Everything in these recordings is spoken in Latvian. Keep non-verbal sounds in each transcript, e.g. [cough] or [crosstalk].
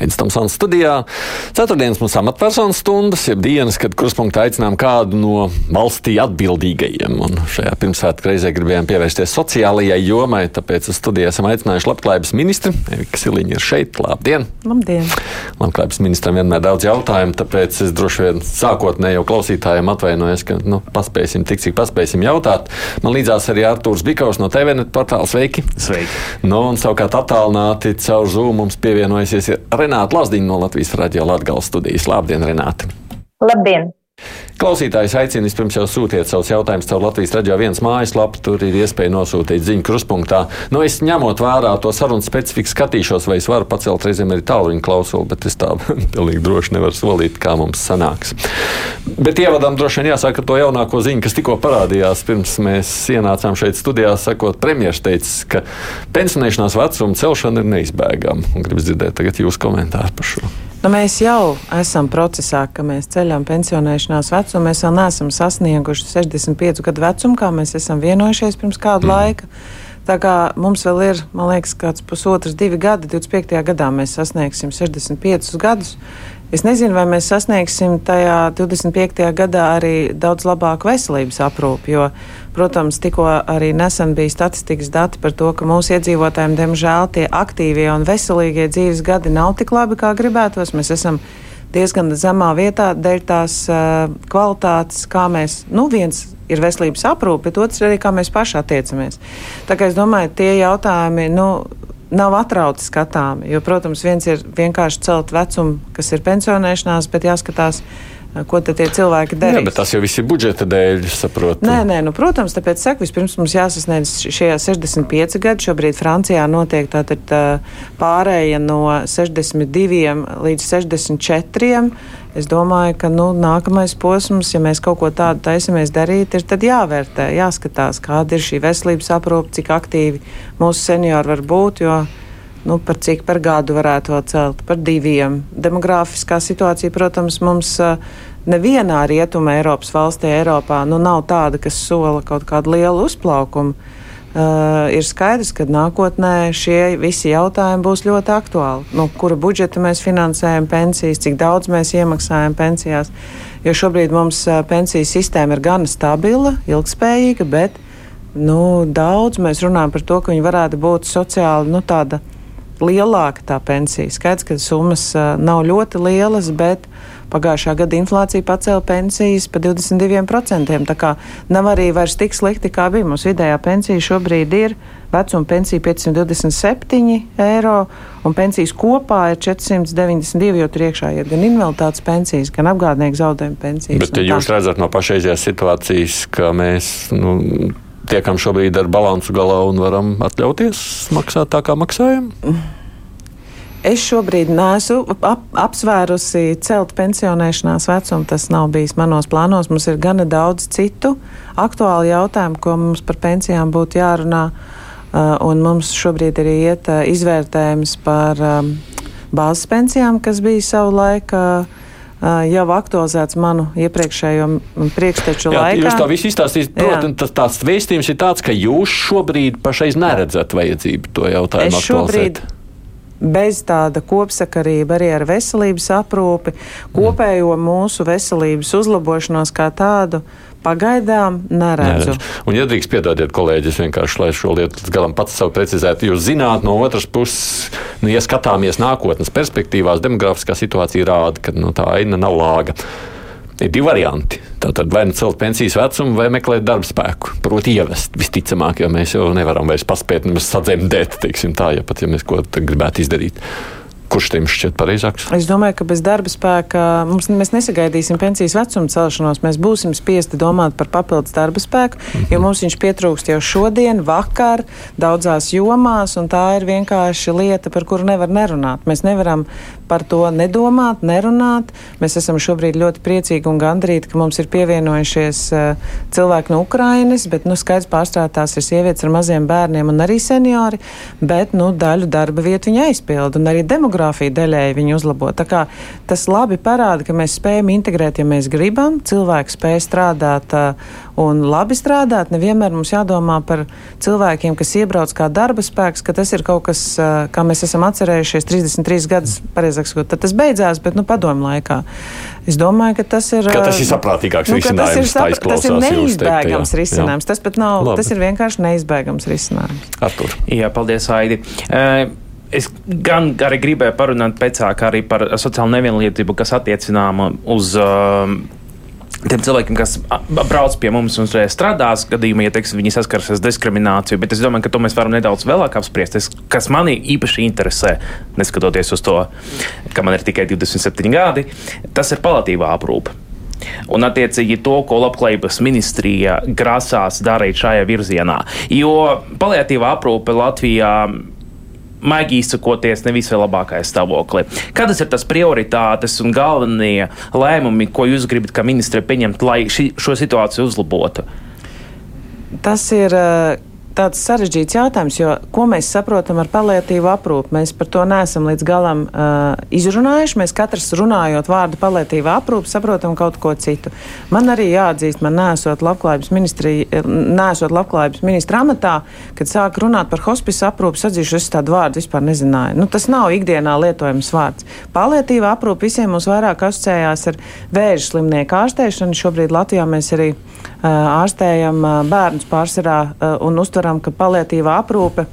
Edis Tomsons studijā. Ceturtdienas mums amatpersonas stundas, jeb dienas, kad kruspunktā aicinām kādu no valstī atbildīgajiem. Un šajā pirmsvētku reizē gribējām pievērsties sociālajai jomai, tāpēc uz studiju esam aicinājuši labklājības ministri. Evika Siliņa ir šeit. Labdien! Labdien! Labklājības ministram vienmēr daudz jautājumu, tāpēc es droši vien sākotnēji jau klausītājiem atvainojos, ka nu, paspēsim tik, cik paspēsim jautāt. Man līdzās arī Artūrs Bikaus no TVNet portāla Sveiki! Sveiki! Nu, un savukārt attālināti caur Zoom mums pievienojusies Renāta Lazdiņa no Latvijas radio Latgales studijas. Labdien, Renāta! Labdien! Klausītājs aicina vispirms jau sūtiet savus jautājumus caur Latvijas raidījā viens mājaslapu. Tur ir iespēja nosūtīt ziņu kruspunktā. Nu, es ņemot vērā to sarunu specifiku, skatīšos, vai es varu pacelt reizēm arī tālruņa klausuli, bet es tā [laughs] pilnīgi droši nevaru solīt, kā mums sanāks. Bet ievadām droši vien jāsaka to jaunāko ziņu, kas tikko parādījās pirms mēs ienācām šeit studijā. Sakot, premjerministrs teica, ka pensionēšanās vecuma celšana ir neizbēgama. Gribu dzirdēt tagad jūsu komentāru par šo. Nu, mēs jau esam procesā, ka mēs ceļam pensionēšanās vecumu. Mēs vēl neesam sasnieguši 65 gadu vecumu, kā mēs esam vienojušies pirms kāda mm. laika. Tā kā mums vēl ir, man liekas, kāds pusotrs, divi gadi, 25. gadā mēs sasniegsim 65 gadus. Es nezinu, vai mēs sasniegsim tajā 25. gadā arī daudz labāku veselības aprūpi, jo, protams, tikko arī nesen bija statistikas dati par to, ka mūsu iedzīvotājiem, diemžēl, tie aktīvie un veselīgie dzīves gadi nav tik labi, kā gribētos. Mēs esam diezgan zemā vietā dēļ tās uh, kvalitātes, kā mēs, nu, viens ir veselības aprūpe, bet otrs arī, kā mēs paši attiecamies. Tā kā es domāju, tie jautājumi, nu, nav atrauti skatāmi. Jo, protams, viens ir vienkārši celt vecumu, kas ir pensionēšanās, bet jāskatās, ko tie cilvēki darīs. Jā, bet tas jau viss ir budžeta dēļ, saprotu. Nē, nē, nu, protams, tāpēc saka, vispirms mums jāsasniedz šie 65 gadi. Šobrīd Francijā notiek tātad pārēja no 62 līdz 64. Es domāju, ka nu, nākamais posms, ja mēs kaut ko tādu taisamies darīt, ir tad jāvērtē, jāskatās, kāda ir šī veselības aprūpe, cik aktīvi mūsu seniori var būt. Jo, nu, par cik par gadu varētu to celt, par diviem. Demogrāfiskā situācija, protams, mums nevienā rietumē Eiropas valstī, Eiropā, nu, nav tāda, kas sola kaut kādu lielu uzplaukumu. Uh, ir skaidrs, ka nākotnē šie visi jautājumi būs ļoti aktuāli. No nu, kura budžeta mēs finansējam pensijas, cik daudz mēs iemaksājam pensijās. Jo šobrīd mums uh, pensiju sistēma ir gana stabila, ilgspējīga, bet nu, daudz mēs runājam par to, ka viņi varētu būt sociāli nu, tāda lielāka tā pensija. Skaidrs, ka summas uh, nav ļoti lielas, bet Pagājušā gada inflācija pacēla pensijas par 22%. Tā kā nav arī vairs tik slikti, kā bija. Mums vidējā pensija šobrīd ir vecuma pensija 527 eiro, un pensijas kopā ir 492, jo tur iekšā ir gan invaliditātes pensijas, gan apgādnieku zaudējuma pensijas. Bet jūs redzat no pašreizējās situācijas, ka mēs. Nu, Tiekam šobrīd ar balansu galā un varam atļauties maksāt tā, kā maksājam? Mm. Es šobrīd neesmu ap, apsvērusi celt pensionēšanās vecumu. Tas nav bijis manos plānos. Mums ir gana daudz citu aktuālu jautājumu, ko mums par pensijām būtu jārunā. Uh, un mums šobrīd arī iet uh, izvērtējums par um, bāzes pensijām, kas bija savu laiku. Uh, jau aktualizēts manu iepriekšējo priekšteču Jā, laikā. Jūs to visu izstāstījāt. Protams, tas tās vēstījums ir tāds, ka jūs šobrīd pašreiz neredzat vajadzību to jautājumu aktualizēt. Šobrīd bez tāda kopsakarība arī ar veselības aprūpi, kopējo mūsu veselības uzlabošanos kā tādu. Pagaidām neredzu. neredzu. Un, ja drīkst piedodiet, kolēģis, vienkārši, lai šo lietu līdz galam pats savu precizētu, jūs zināt, no otras puses, nu, ja skatāmies nākotnes perspektīvās, demografiskā situācija rāda, ka nu, tā aina nav lāga ir divi varianti. Tātad vai nu celt pensijas vecumu, vai meklēt darba spēku. Proti, ievest visticamāk, jo mēs jau nevaram vairs paspēt sadzemdēt, teiksim tā, ja pat ja mēs ko gribētu izdarīt. Kurš tiem šķiet pareizāks? Es domāju, ka bez darba spēka mums, mēs nesagaidīsim pensijas vecuma celšanos. Mēs būsim spiesti domāt par papildus darba spēku, mm -hmm. jo mhm. mums viņš pietrūkst jau šodien, vakar, daudzās jomās, un tā ir vienkārši lieta, par kuru nevar nerunāt. Mēs nevaram par to nedomāt, nerunāt. Mēs esam šobrīd ļoti priecīgi un gandrīti, ka mums ir pievienojušies uh, cilvēki no Ukrainas, bet nu, skaidrs pārstrādātās ir sievietes ar maziem bērniem un arī seniori, bet nu, daļu darba vietu viņa aizpilda un arī demogrāfija daļēji viņu uzlabot. Tā kā tas labi parāda, ka mēs spējam integrēt, ja mēs gribam, cilvēks spēj strādāt uh, un labi strādāt. Nevienmēr mums jādomā par cilvēkiem, kas iebrauc kā darba spēks, ka tas ir kaut kas, kā mēs esam atcerējušies 33 gadus, pareizāk sakot, tad tas beidzās, bet nu padomu laikā. Es domāju, ka tas ir. Ka tas ir saprātīgāks nu, risinājums. Tas ir, tas ir neizbēgams risinājums. Jā. Tas pat nav, Labi. tas ir vienkārši neizbēgams risinājums. Artur. Jā, paldies, Aidi. Uh, Es gan arī gribēju parunāt pēcāk arī par sociālo nevienlīdzību, kas attiecināma uz uh, tiem cilvēkiem, kas brauc pie mums un strādās, gadījumā, ja teiksim, viņi saskaras ar diskrimināciju. Bet es domāju, ka to mēs varam nedaudz vēlāk apspriest. Es, kas manī īpaši interesē, neskatoties uz to, ka man ir tikai 27 gadi, tas ir palatīvā aprūpe. Un, attiecīgi, to, ko Labklājības ministrija grasās darīt šajā virzienā. Jo paliatīvā aprūpe Latvijā maigi izsakoties, ne visai labākajā stāvoklī. Kādas ir tas prioritātes un galvenie lēmumi, ko jūs gribat kā ministre pieņemt, lai ši, šo situāciju uzlabotu? Tas ir uh, tāds sarežģīts jautājums, jo ko mēs saprotam ar paliatīvu aprūpi? Mēs par to neesam līdz galam uh, izrunājuši. Mēs katrs runājot vārdu paliatīva aprūpe, saprotam kaut ko citu. Man arī jāatzīst, man nesot labklājības, nesot labklājības ministra amatā, kad sāk runāt par hospice aprūpi, atzīšu, es tādu vārdu vispār nezināju. Nu, tas nav ikdienā lietojams vārds. Paliatīva aprūpe visiem mums vairāk asociējās ar vēža slimnieku ārstēšanu. Šobrīd Latvijā mēs arī uh, ārstējam uh, bērnus pārsvarā uh, un uztveram uztveram, ka paliatīvā aprūpe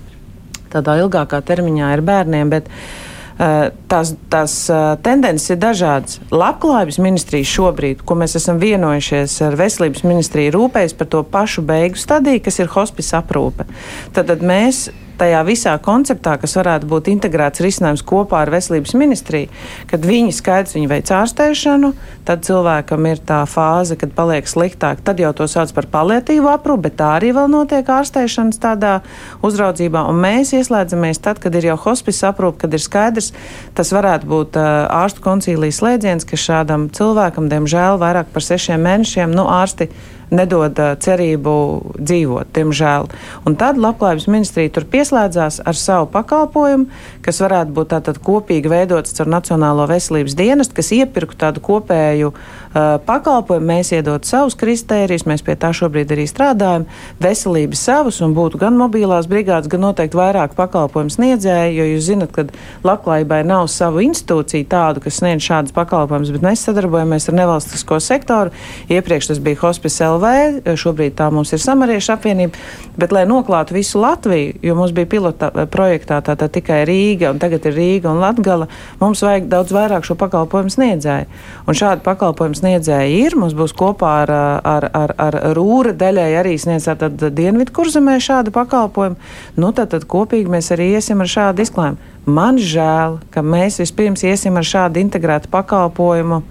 tādā ilgākā termiņā ir bērniem, bet uh, tās, tās uh, tendences ir dažādas. Labklājības ministrija šobrīd, ko mēs esam vienojušies ar veselības ministriju, rūpējas par to pašu beigu stadiju, kas ir hospice aprūpe. Tad, tad mēs tajā visā konceptā, kas varētu būt integrēts risinājums kopā ar veselības ministriju, kad viņi skaidrs, viņi veic ārstēšanu, tad cilvēkam ir tā fāze, kad paliek sliktāk, tad jau to sauc par paliatīvu aprūpi, bet tā arī vēl notiek ārstēšanas tādā uzraudzībā, un mēs ieslēdzamies tad, kad ir jau hospice aprūpe, kad ir skaidrs, tas varētu būt uh, ārstu koncīlijas slēdziens, ka šādam cilvēkam, diemžēl, vairāk par sešiem mēnešiem, nu, ārsti nedod cerību dzīvot, diemžēl. Un tad Labklājības ministrija tur pieslēdzās ar savu pakalpojumu, kas varētu būt tātad kopīgi veidots ar Nacionālo veselības dienestu, kas iepirku tādu kopēju uh, pakalpojumu. Mēs iedot savus kristērijus, mēs pie tā šobrīd arī strādājam, veselības savus un būtu gan mobilās brigādes, gan noteikti vairāk pakalpojumu sniedzēju, jo jūs zinat, ka Labklājībai nav savu institūciju tādu, kas sniedz šādas pakalpojumus, bet mēs sadarbojamies ar nevalstisko sektoru. Iepriekš tas bija Hospice LV, šobrīd tā mums ir Samariešu apvienība, bet lai noklātu visu Latviju, jo mums bija pilota eh, projektā tātad tikai Rīga, un tagad ir Rīga un Latgala, mums vajag daudz vairāk šo pakalpojumu sniedzēju. Un šādi pakalpojumu sniedzēji ir, mums būs kopā ar, ar, ar, ar Rūra daļai arī sniedz tātad Dienvidu kurzemē šādu pakalpojumu, nu tad, tad kopīgi mēs arī iesim ar šādu izklājumu. Man žēl, ka mēs vispirms iesim ar šādu integrētu pakalpojumu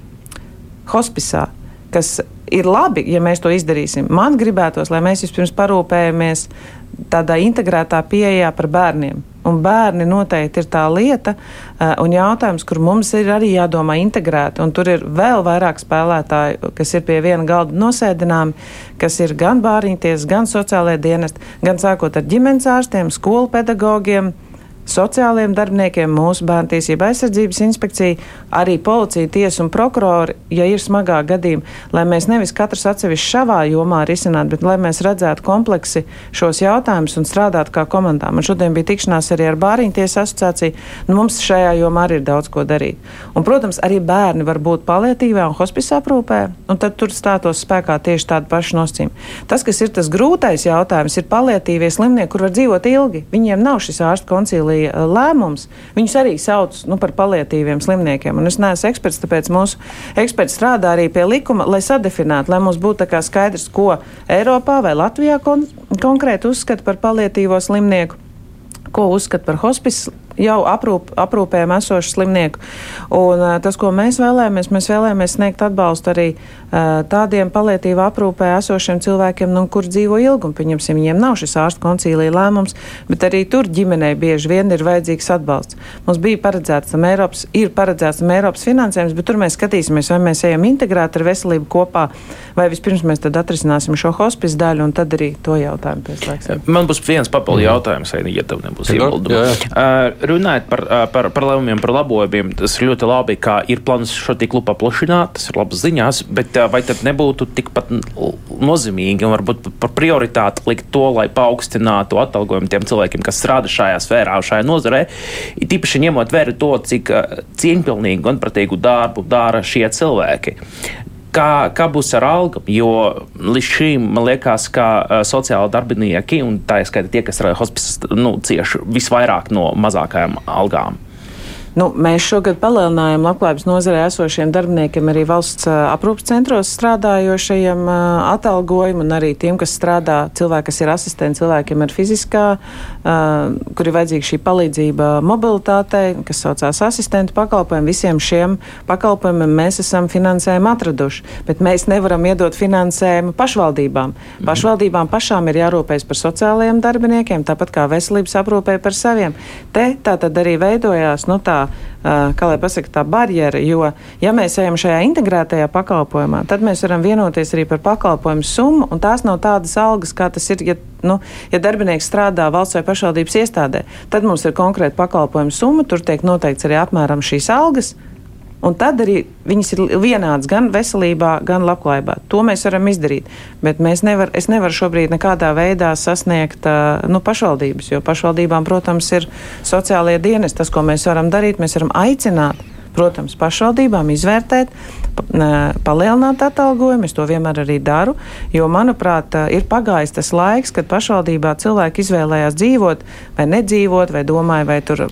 hospicā, kas ir labi, ja mēs to izdarīsim. Man gribētos, lai mēs vispirms parūpējamies tādā integrētā pieejā par bērniem. Un bērni noteikti ir tā lieta uh, un jautājums, kur mums ir arī jādomā integrēti. Un tur ir vēl vairāk spēlētāju, kas ir pie viena galda nosēdināmi, kas ir gan bāriņties, gan sociālajie dienesti, gan sākot ar ģimenes ārstiem, skolu pedagogiem, sociālajiem darbiniekiem, mūsu bērnu tiesība aizsardzības inspekcija, arī policija, tiesa un prokurori, ja ir smagā gadījuma, lai mēs nevis katrs atsevišķi šavā jomā risinātu, bet lai mēs redzētu kompleksi šos jautājumus un strādātu kā komandā. Man šodien bija tikšanās arī ar Bāriņu tiesu asociāciju. Nu, mums šajā jomā arī ir daudz ko darīt. Un, protams, arī bērni var būt palietīvā un hospisa aprūpē, un tad tur stātos spēkā tieši tāda paša nosacījuma. Tas, kas ir tas grūtais jautājums, ir palietīvie slimnieki, kur var dzīvot ilgi. Viņiem nav šis ārsta koncīlija bija uh, lēmums, viņus arī sauc nu, par palietīviem slimniekiem. Un es neesmu eksperts, tāpēc mūsu eksperts strādā arī pie likuma, lai sadefinētu, lai mums būtu skaidrs, ko Eiropā vai Latvijā kon konkrēti uzskata par palietīvo slimnieku, ko uzskata par hospice jau aprūp, aprūpējam esošu slimnieku. Un, uh, tas, ko mēs vēlējāmies, mēs vēlējāmies sniegt atbalstu arī uh, tādiem palietīvā aprūpē esošiem cilvēkiem, nu, kur dzīvo ilgi, un pieņemsim, viņiem nav šis ārstu koncīlija lēmums, bet arī tur ģimenei bieži vien ir vajadzīgs atbalsts. Mums bija paredzēts tam Eiropas, ir paredzēts tam Eiropas finansējums, bet tur mēs skatīsimies, vai mēs ejam integrēt ar veselību kopā, vai vispirms mēs tad atrisināsim šo hospice daļu, un tad arī to jautājumu pieslēgsim. Man būs viens papildu jautājums, ja tev nebūs iebildumi. Runājot par, par, par lēmumiem, par labojumiem, tas ir ļoti labi, ka ir plāns šo tīklu paplašināt, tas ir labas ziņās, bet vai tad nebūtu tikpat nozīmīgi un varbūt par prioritāti likt to, lai paaugstinātu atalgojumu tiem cilvēkiem, kas strādā šajā sfērā, šajā nozarē, tīpaši ņemot vērā to, cik cieņpilnīgu un pratīgu darbu dara šie cilvēki kā, kā būs ar algām. Jo līdz šim man liekas, ka sociāla darbinieki un tā ir tie, kas strādā hospice, nu, cieši visvairāk no mazākajām algām. Nu, mēs šogad palielinājām labklājības nozarē esošiem darbiniekiem, arī valsts aprūpas centros strādājošajiem atalgojumu, un arī tiem, kas strādā, cilvēki, kas ir asistenti, cilvēkiem ar fiziskā, kur ir vajadzīga šī palīdzība mobilitātei, kas saucās asistentu pakalpojumu. Visiem šiem pakalpojumiem mēs esam finansējumu atraduši, bet mēs nevaram iedot finansējumu pašvaldībām. Mhm. Pašvaldībām pašām ir jārūpējas par sociālajiem darbiniekiem, tāpat kā veselības aprūpē par saviem. Te tā tad arī veidojās, nu tā, kā lai pasaka, tā barjera, jo, ja mēs ejam šajā integrētajā pakalpojumā, tad mēs varam vienoties arī par pakalpojumu summu, un tās nav tādas algas, kā tas ir, ja, nu, ja darbinieks strādā valsts vai pašvaldības iestādē. Tad mums ir konkrēta pakalpojumu summa, tur tiek noteikts arī apmēram šīs algas. Un tad arī viņas ir vienādas gan veselībā, gan labklājībā. To mēs varam izdarīt. Bet nevar, es nevaru šobrīd nekādā veidā sasniegt nu, pašvaldības, jo pašvaldībām, protams, ir sociālie dienesti. Tas, ko mēs varam darīt, mēs varam aicināt protams, pašvaldībām izvērtēt, palielināt atalgojumu. Es to vienmēr arī daru, jo, manuprāt, ir pagājis tas laiks, kad pašvaldībā cilvēki izvēlējās dzīvot vai nedzīvot, vai domāja, vai tur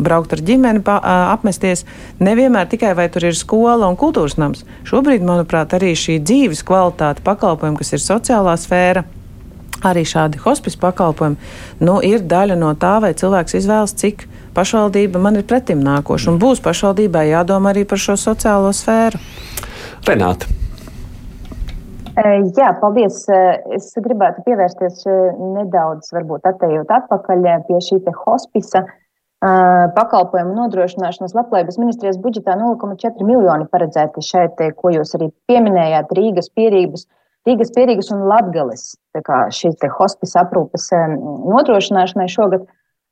braukt ar ģimeni, apmesties. Nevienmēr tikai vai tur ir skola un kultūras nams. Šobrīd, manuprāt, arī šī dzīves kvalitāte pakalpojumi, kas ir sociālā sfēra arī šādi hospice pakalpojumi, nu, ir daļa no tā, vai cilvēks izvēlas, cik pašvaldība man ir pretim nākoša. Un būs pašvaldībai jādomā arī par šo sociālo sfēru. Renāta. Jā, paldies. Es gribētu pievērsties nedaudz, varbūt attējot atpakaļ pie šī te hospisa pakalpojumu nodrošināšanas labklājības ministrijas budžetā 0,4 miljoni paredzēti šeit, ko jūs arī pieminējāt, Rīgas pierības, Rīgas pierīgas un Latgales, tā kā šī te hospisa aprūpes nodrošināšanai šogad.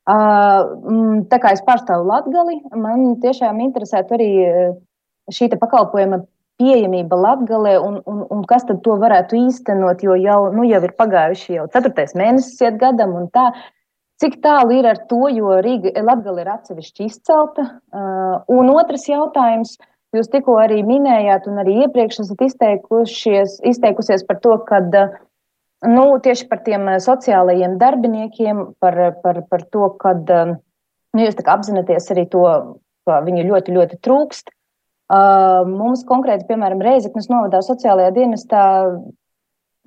Mm, tā kā es pārstāvu Latviju, man tiešām interesētu arī šī pakalpojuma pieejamība Latvijā un, un, un kas tad to varētu īstenot, jo jau, nu, jau ir pagājuši jau ceturtais mēnesis, iet gadam un tā. Cik tālu ir ar to, jo Rīga, Latvija ir atsevišķi izcelta? Un otrs jautājums. Jūs tikko arī minējāt, un arī iepriekš esat izteikusies par to, ka uh, Nu, tieši par tiem eh, sociālajiem darbiniekiem, par, par, par to, ka eh, nu, jūs apzināties arī to, ka viņu ļoti, ļoti trūkst. Mums konkrēti, piemēram, Reizeknas novadā sociālajā dienestā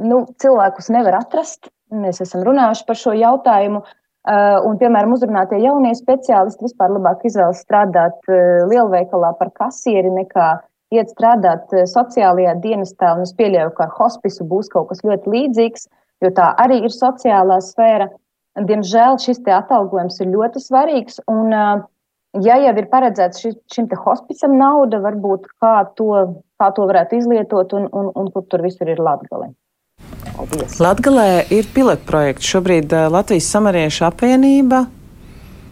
nu, cilvēkus nevar atrast. Mēs esam runājuši par šo jautājumu. Un, piemēram, uzrunātie jaunie speciālisti vispār labāk izvēlas strādāt lielveikalā par kasieri nekā uh, iet strādāt eh, sociālajā dienestā, un es pieļauju, ka ar hospisu būs kaut kas ļoti līdzīgs, jo tā arī ir sociālā sfēra. Diemžēl šis atalgojums ir ļoti svarīgs. Un, eh, ja jau ir paredzēts šim, šim hospisam nauda, varbūt kā to, kā to varētu izlietot un, un, un kur tur visur ir Latgalē. Latgalē ir pilotprojekts. Šobrīd eh, Latvijas samariešu apvienība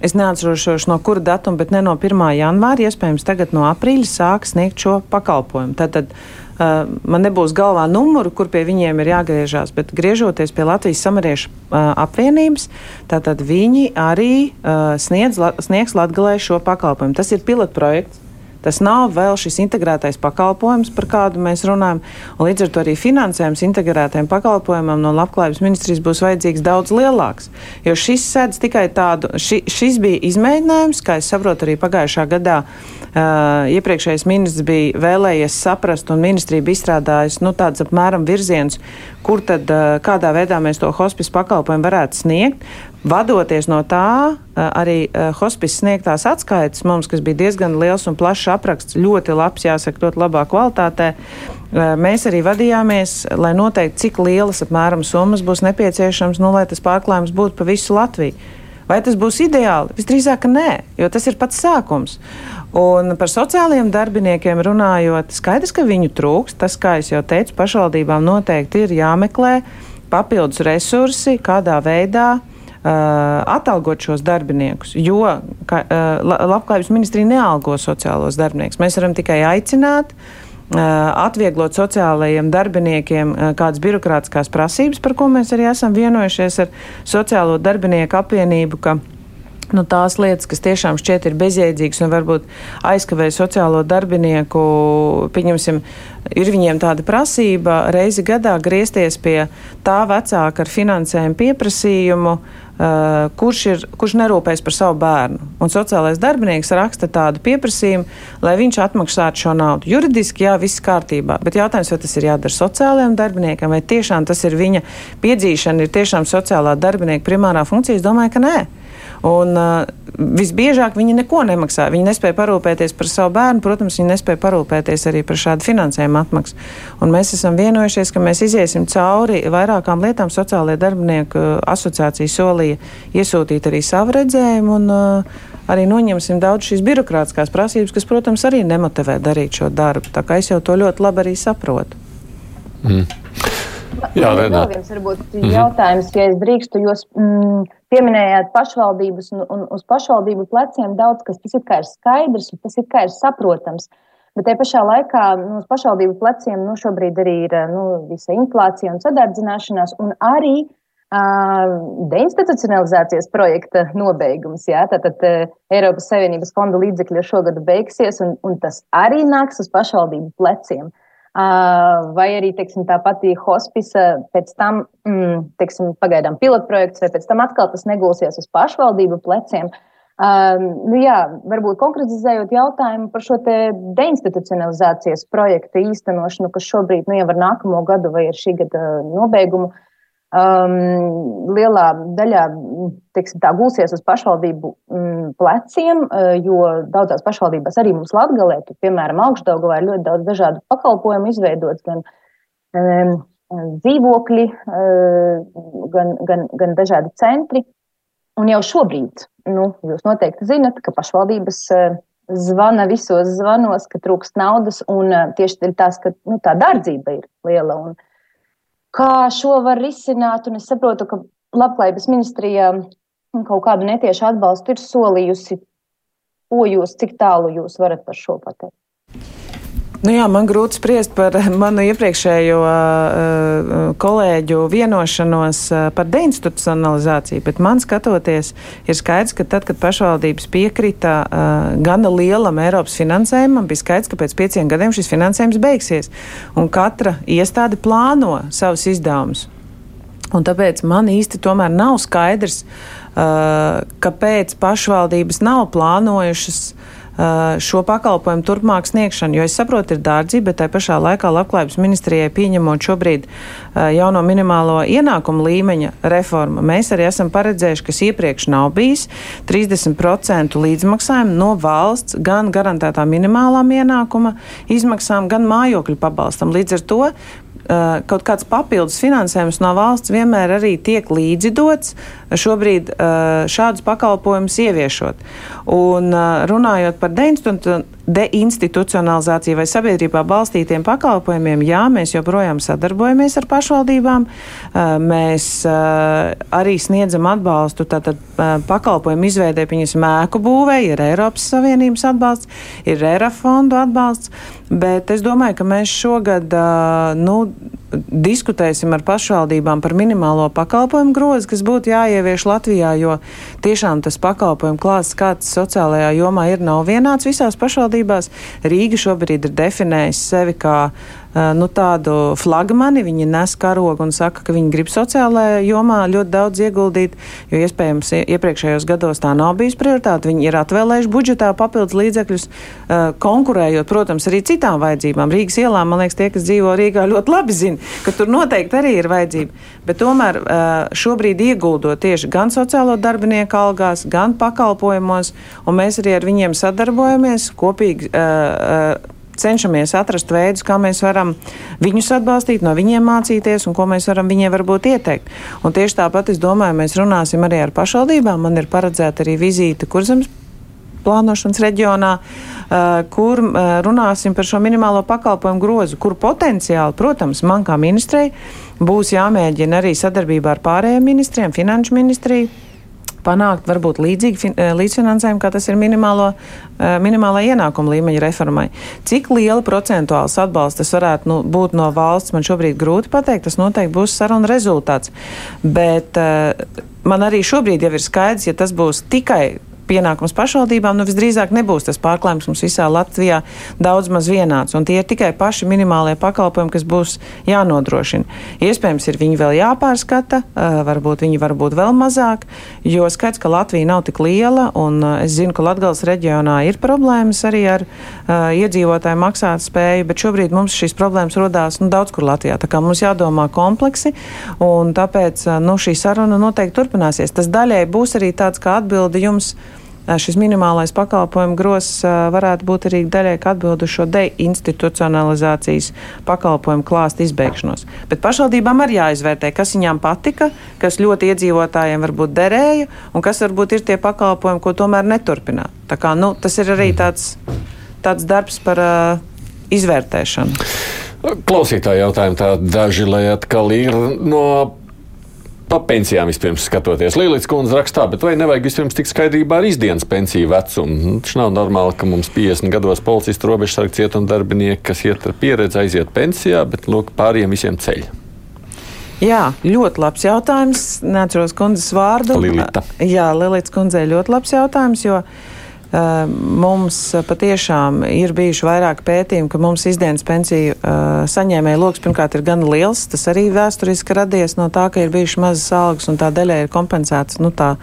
Es neatceros no kura datuma, bet ne no 1. janvāra, iespējams, tagad no aprīļa sāk sniegt šo pakalpojumu. Tātad uh, man nebūs galvā numuru, kur pie viņiem ir jāgriežās, bet griežoties pie Latvijas samariešu uh, apvienības, tātad viņi arī uh, sniedz, la, sniegs Latgalē šo pakalpojumu. Tas ir pilotprojekts. Tas nav vēl šis integrētais pakalpojums, par kādu mēs runājam. Līdz ar to arī finansējums integrētajam pakalpojumam no Labklājības ministrijas būs vajadzīgs daudz lielāks. Jo šis sēdz tikai tādu, ši, šis bija izmēģinājums, kā es saprotu, arī pagājušā gadā uh, iepriekšējais ministrs bija vēlējies saprast, un ministrija bija izstrādājusi nu, tādus apmēram virzienus, kur tad uh, kādā veidā mēs to hospice pakalpojumu varētu sniegt. Vadoties no tā, arī hospice sniegtās atskaites mums, kas bija diezgan liels un plašs apraksts, ļoti labs, jāsaka, ļoti labā kvalitātē, mēs arī vadījāmies, lai noteikti, cik lielas apmēram summas būs nepieciešams, nu, lai tas pārklājums būtu pa visu Latviju. Vai tas būs ideāli? Visdrīzāk, nē, jo tas ir pats sākums. Un par sociālajiem darbiniekiem runājot, skaidrs, ka viņu trūks. Tas, kā jau teicu, pašvaldībām noteikti ir jāmeklē papildus resursi, kādā veidā atalgot šos darbiniekus, jo ka, labklājības ministrija nealgo sociālos darbiniekus. Mēs varam tikai aicināt atvieglot sociālajiem darbiniekiem kādas birokrātiskās prasības, par ko mēs arī esam vienojušies ar Sociālo darbinieku apvienību, ka nu, tās lietas, kas tiešām šķiet ir bezjēdzīgas un varbūt aizkavē sociālo darbinieku, pieņemsim, ir viņiem tāda prasība reizi gadā griezties pie tā vecāka ar finansējumu pieprasījumu, Uh, kurš, ir, kurš nerūpēs par savu bērnu. Un sociālais darbinieks raksta tādu pieprasījumu, lai viņš atmaksātu šo naudu. Juridiski, jā, viss kārtībā, bet jautājums, vai tas ir jādara sociālajiem darbiniekam, vai tiešām tas ir viņa piedzīšana, ir tiešām sociālā darbinieka primārā funkcija, es domāju, ka nē. Un, uh, visbiežāk viņi neko nemaksā. Viņi nespēja parūpēties par savu bērnu, protams, viņi nespēja parūpēties arī par šādu finansējumu atmaksu. Un mēs esam vienojušies, ka mēs iziesim cauri vairākām lietām. Sociālajie darbinieku asociācija solīja iesūtīt arī savu redzējumu. Un, uh, Arī noņemsim daudz šīs birokrātiskās prasības, kas, protams, arī nemotivē darīt šo darbu. Tā kā es jau to ļoti labi arī saprotu. Mm. Jā. Vēl viens varbūt mm -hmm. jautājums, ja es drīkstu, jūs mm, pieminējāt pašvaldības un, un uz pašvaldību pleciem daudz, kas tas ir kā ir skaidrs un tas ir kā ir saprotams. Bet te pašā laikā nu, uz pašvaldību pleciem nu, šobrīd arī ir nu, visa inflācija un sadardzināšanās un arī uh, deinstitucionalizācijas projekta nobeigums. Jā, tātad uh, Eiropas Savienības fonda līdzekļi šogad beigsies un, un tas arī nāks uz pašvaldību pleciem. Vai arī teiksim, tā pati hospisa pēc tam, mm, teiksim, pagaidām pilotprojekts, vai pēc tam atkal tas negulsies uz pašvaldību pleciem. Um, nu jā, varbūt konkretizējot jautājumu par šo deinstitucionalizācijas projektu īstenošanu, kas šobrīd nu, jau ar nākamo gadu vai ar šī gada nobeigumu uh, um, lielā daļā teiksim, tā, gulsies uz pašvaldību um, pleciem, uh, jo daudzās pašvaldībās arī mums Latvijā, piemēram, augšdaugavā ir ļoti daudz dažādu pakalpojumu izveidots, gan um, dzīvokļi, uh, gan, gan, gan dažādi centri. Un jau šobrīd, nu, jūs noteikti zinat, ka pašvaldības uh, zvana visos zvanos, ka trūkst naudas, un tieši tas, ka nu, tā dārdzība ir liela. Un, kā šo var risināt. Un es saprotu, ka Labklājības ministrija kaut kādu netiešu atbalstu ir solījusi. Ko jūs, cik tālu jūs varat par šo pateikt? Nu jā, man grūti spriest par [laughs] manu iepriekšējo uh, kolēģu vienošanos uh, par deinstitucionalizāciju, bet man skatoties, ir skaidrs, ka tad, kad pašvaldības piekrita uh, gana lielam Eiropas finansējumam, bija skaidrs, ka pēc pieciem gadiem šis finansējums beigsies. Un katra iestāde plāno savus izdevumus. Un tāpēc man īsti tomēr nav skaidrs, uh, kāpēc pašvaldības nav plānojušas uh, šo pakalpojumu turpmāk sniegšanu, jo es saprotu, ir dārdzība, bet tai pašā laikā Labklājības ministrijai pieņemot šobrīd uh, jauno minimālo ienākumu līmeņa reformu, mēs arī esam paredzējuši, kas iepriekš nav bijis, 30% līdzmaksājumu no valsts gan garantētā minimālām ienākuma izmaksām, gan mājokļu pabalstam. Līdz ar to Uh, kaut kāds papildus finansējums no valsts vienmēr arī tiek līdzidots šobrīd šādus pakalpojumus ieviešot. Un runājot par deinstitucionalizāciju vai sabiedrībā balstītiem pakalpojumiem, jā, mēs joprojām sadarbojamies ar pašvaldībām. Mēs arī sniedzam atbalstu tātad pakalpojumu izveidē, pieņemsim, ēku būvē, ir Eiropas Savienības atbalsts, ir ERA fondu atbalsts. Bet es domāju, ka mēs šogad nu, diskutēsim ar pašvaldībām par minimālo pakalpojumu grozu, kas būtu jāievieš Latvijā, jo tiešām tas pakalpojumu klāsts, kāds sociālajā jomā ir, nav vienāds visās pašvaldībās. Rīga šobrīd ir definējusi sevi kā nu, tādu flagmani. Viņi nes karogu un saka, ka viņi grib sociālajā jomā ļoti daudz ieguldīt, jo iespējams iepriekšējos gados tā nav bijusi prioritāte. Viņi ir atvēlējuši budžetā papildus līdzekļus, konkurējot, protams, arī citām vajadzībām. Rīgas ielām, man liekas, tie, kas dzīvo Rīgā, ļoti labi zina, ka tur noteikti arī ir vajadzība. Bet tomēr šobrīd ieguldot tieši gan sociālo darbinieku algās, gan pakalpojumos, un mēs arī ar viņiem sadarbojamies kopīgi. Uh, uh, cenšamies atrast veidus, kā mēs varam viņus atbalstīt, no viņiem mācīties un ko mēs varam viņiem varbūt ieteikt. Un tieši tāpat es domāju, mēs runāsim arī ar pašvaldībām. Man ir paredzēta arī vizīte kurzemes plānošanas reģionā, kur runāsim par šo minimālo pakalpojumu grozu, kur potenciāli, protams, man kā ministrei būs jāmēģina arī sadarbībā ar pārējiem ministriem, finanšu ministriju panākt varbūt līdzīgi līdzfinansējumu, kā tas ir minimālo, minimālā ienākuma līmeņa reformai. Cik liela procentuāls atbalsts tas varētu nu, būt no valsts, man šobrīd grūti pateikt, tas noteikti būs saruna rezultāts. Bet man arī šobrīd jau ir skaidrs, ja tas būs tikai pienākums pašvaldībām, nu visdrīzāk nebūs tas pārklājums mums visā Latvijā daudz maz vienāds. Un tie ir tikai paši minimālie pakalpojumi, kas būs jānodrošina. Iespējams, ir viņi vēl jāpārskata, varbūt viņi var būt vēl mazāk, jo skaidrs, ka Latvija nav tik liela, un es zinu, ka Latgales reģionā ir problēmas arī ar uh, iedzīvotāju maksāt spēju, bet šobrīd mums šīs problēmas rodās nu, daudz kur Latvijā. Tā kā mums jādomā kompleksi, un tāpēc nu, šī saruna noteikti turpināsies. Tas daļai būs arī tāds kā atbildi jums šis minimālais pakalpojumu gross varētu būt arī daļai atbildu šo deinstitucionalizācijas pakalpojumu klāstu izbeigšanos. Bet pašvaldībām arī jāizvērtē, kas viņām patika, kas ļoti iedzīvotājiem varbūt derēja un kas varbūt ir tie pakalpojumi, ko tomēr neturpināt. Tā kā, nu, tas ir arī tāds, tāds darbs par uh, izvērtēšanu. Klausītāji jautājumi tādi daži, lai atkal ir no Pa pensijām vispirms skatoties. Līdz kundze rakstā, bet vai nevajag vispirms tikt skaidrībā ar izdienas pensiju vecumu? Nu, tas nav normāli, ka mums 50 gados policistu robežsargu cietuma darbinieki, kas iet ar pieredzi, aiziet pensijā, bet lūk, pāriem visiem ceļ. Jā, ļoti labs jautājums. Neatceros kundzes vārdu. Lilita. Jā, Lilītas kundzei ļoti labs jautājums, jo Eh, mums patiešām ir bijuši vairāk pētījumi, ka mums izdienas pensiju uh, saņēmēja lokus pirmkārt ir gan liels, tas arī vēsturiski radies no tā, ka ir bijušas mazas algas un tā daļai ir kompensēts nu, tā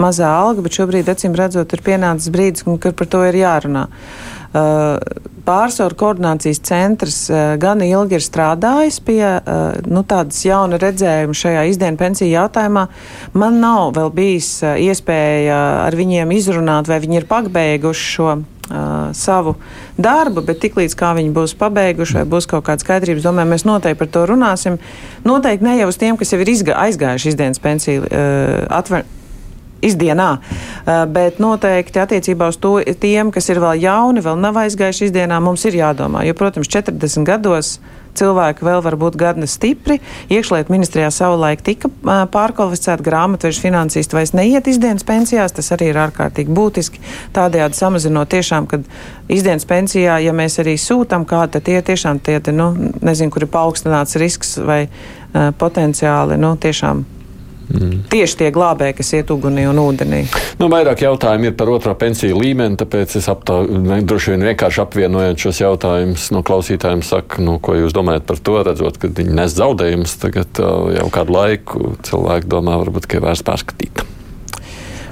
mazā alga, bet šobrīd, acīm redzot, ir pienācis brīdis, kad par to ir jārunā. Uh, pārsvaru koordinācijas centrs uh, gan ilgi ir strādājis pie uh, nu, tādas jauna redzējuma šajā izdienas pensiju jautājumā. Man nav vēl bijis iespēja ar viņiem izrunāt, vai viņi ir pabeiguši šo savu darbu, bet tiklīdz viņi būs pabeiguši vai būs kaut kāda skaidrības, domāju, mēs noteikti par to runāsim. Noteikti ne jau uz tiem, kas jau ir aizgājuši izdienas pensiju uh, atver izdienā. Uh, bet noteikti attiecībā uz to tiem, kas ir vēl jauni, vēl nav aizgājuši izdienā, mums ir jādomā. Jo, protams, 40 gados cilvēki vēl var būt gana stipri. Iekšlietu ministrijā savulaik tika uh, pārkvalificēta grāmatveža finansisti vairs neiet izdienas pensijās, tas arī ir ārkārtīgi būtiski. Tādējādi samazinot tiešām, kad izdienas pensijā, ja mēs arī sūtam kādu, tad tie tiešām tie, nu, nezinu, kur ir paaugstināts risks vai uh, potenciāli, nu, tiešām Mm. Tieši tie glābēji, kas iet ugunī un ūdenī. Nu, vairāk jautājumu ir par otro pensiju līmeni, tāpēc es aptā, droši vien vienkārši apvienojot šos jautājumus no klausītājiem, saku, nu, ko jūs domājat par to, redzot, ka viņi nes zaudējumus tagad jau kādu laiku. Cilvēki domā, varbūt, ka ir vērts pārskatīt.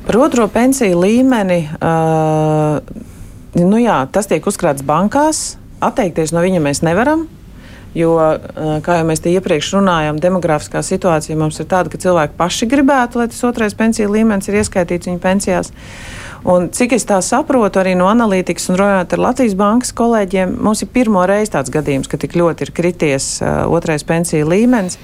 Par otro pensiju līmeni, uh, nu jā, tas tiek uzkrāts bankās. Atteikties no viņa mēs nevaram. Jo, eh, kā jau mēs te iepriekš runājām, demografiskā situācija mums ir tāda, ka cilvēki paši gribētu, lai tas otrais pensiju līmenis ir ieskaitīts viņu pensijās. Un, cik es tā saprotu, arī no analītikas un runājot ar Latvijas bankas kolēģiem, mums ir pirmo reizi tāds gadījums, ka tik ļoti ir krities uh, otrais pensiju līmenis.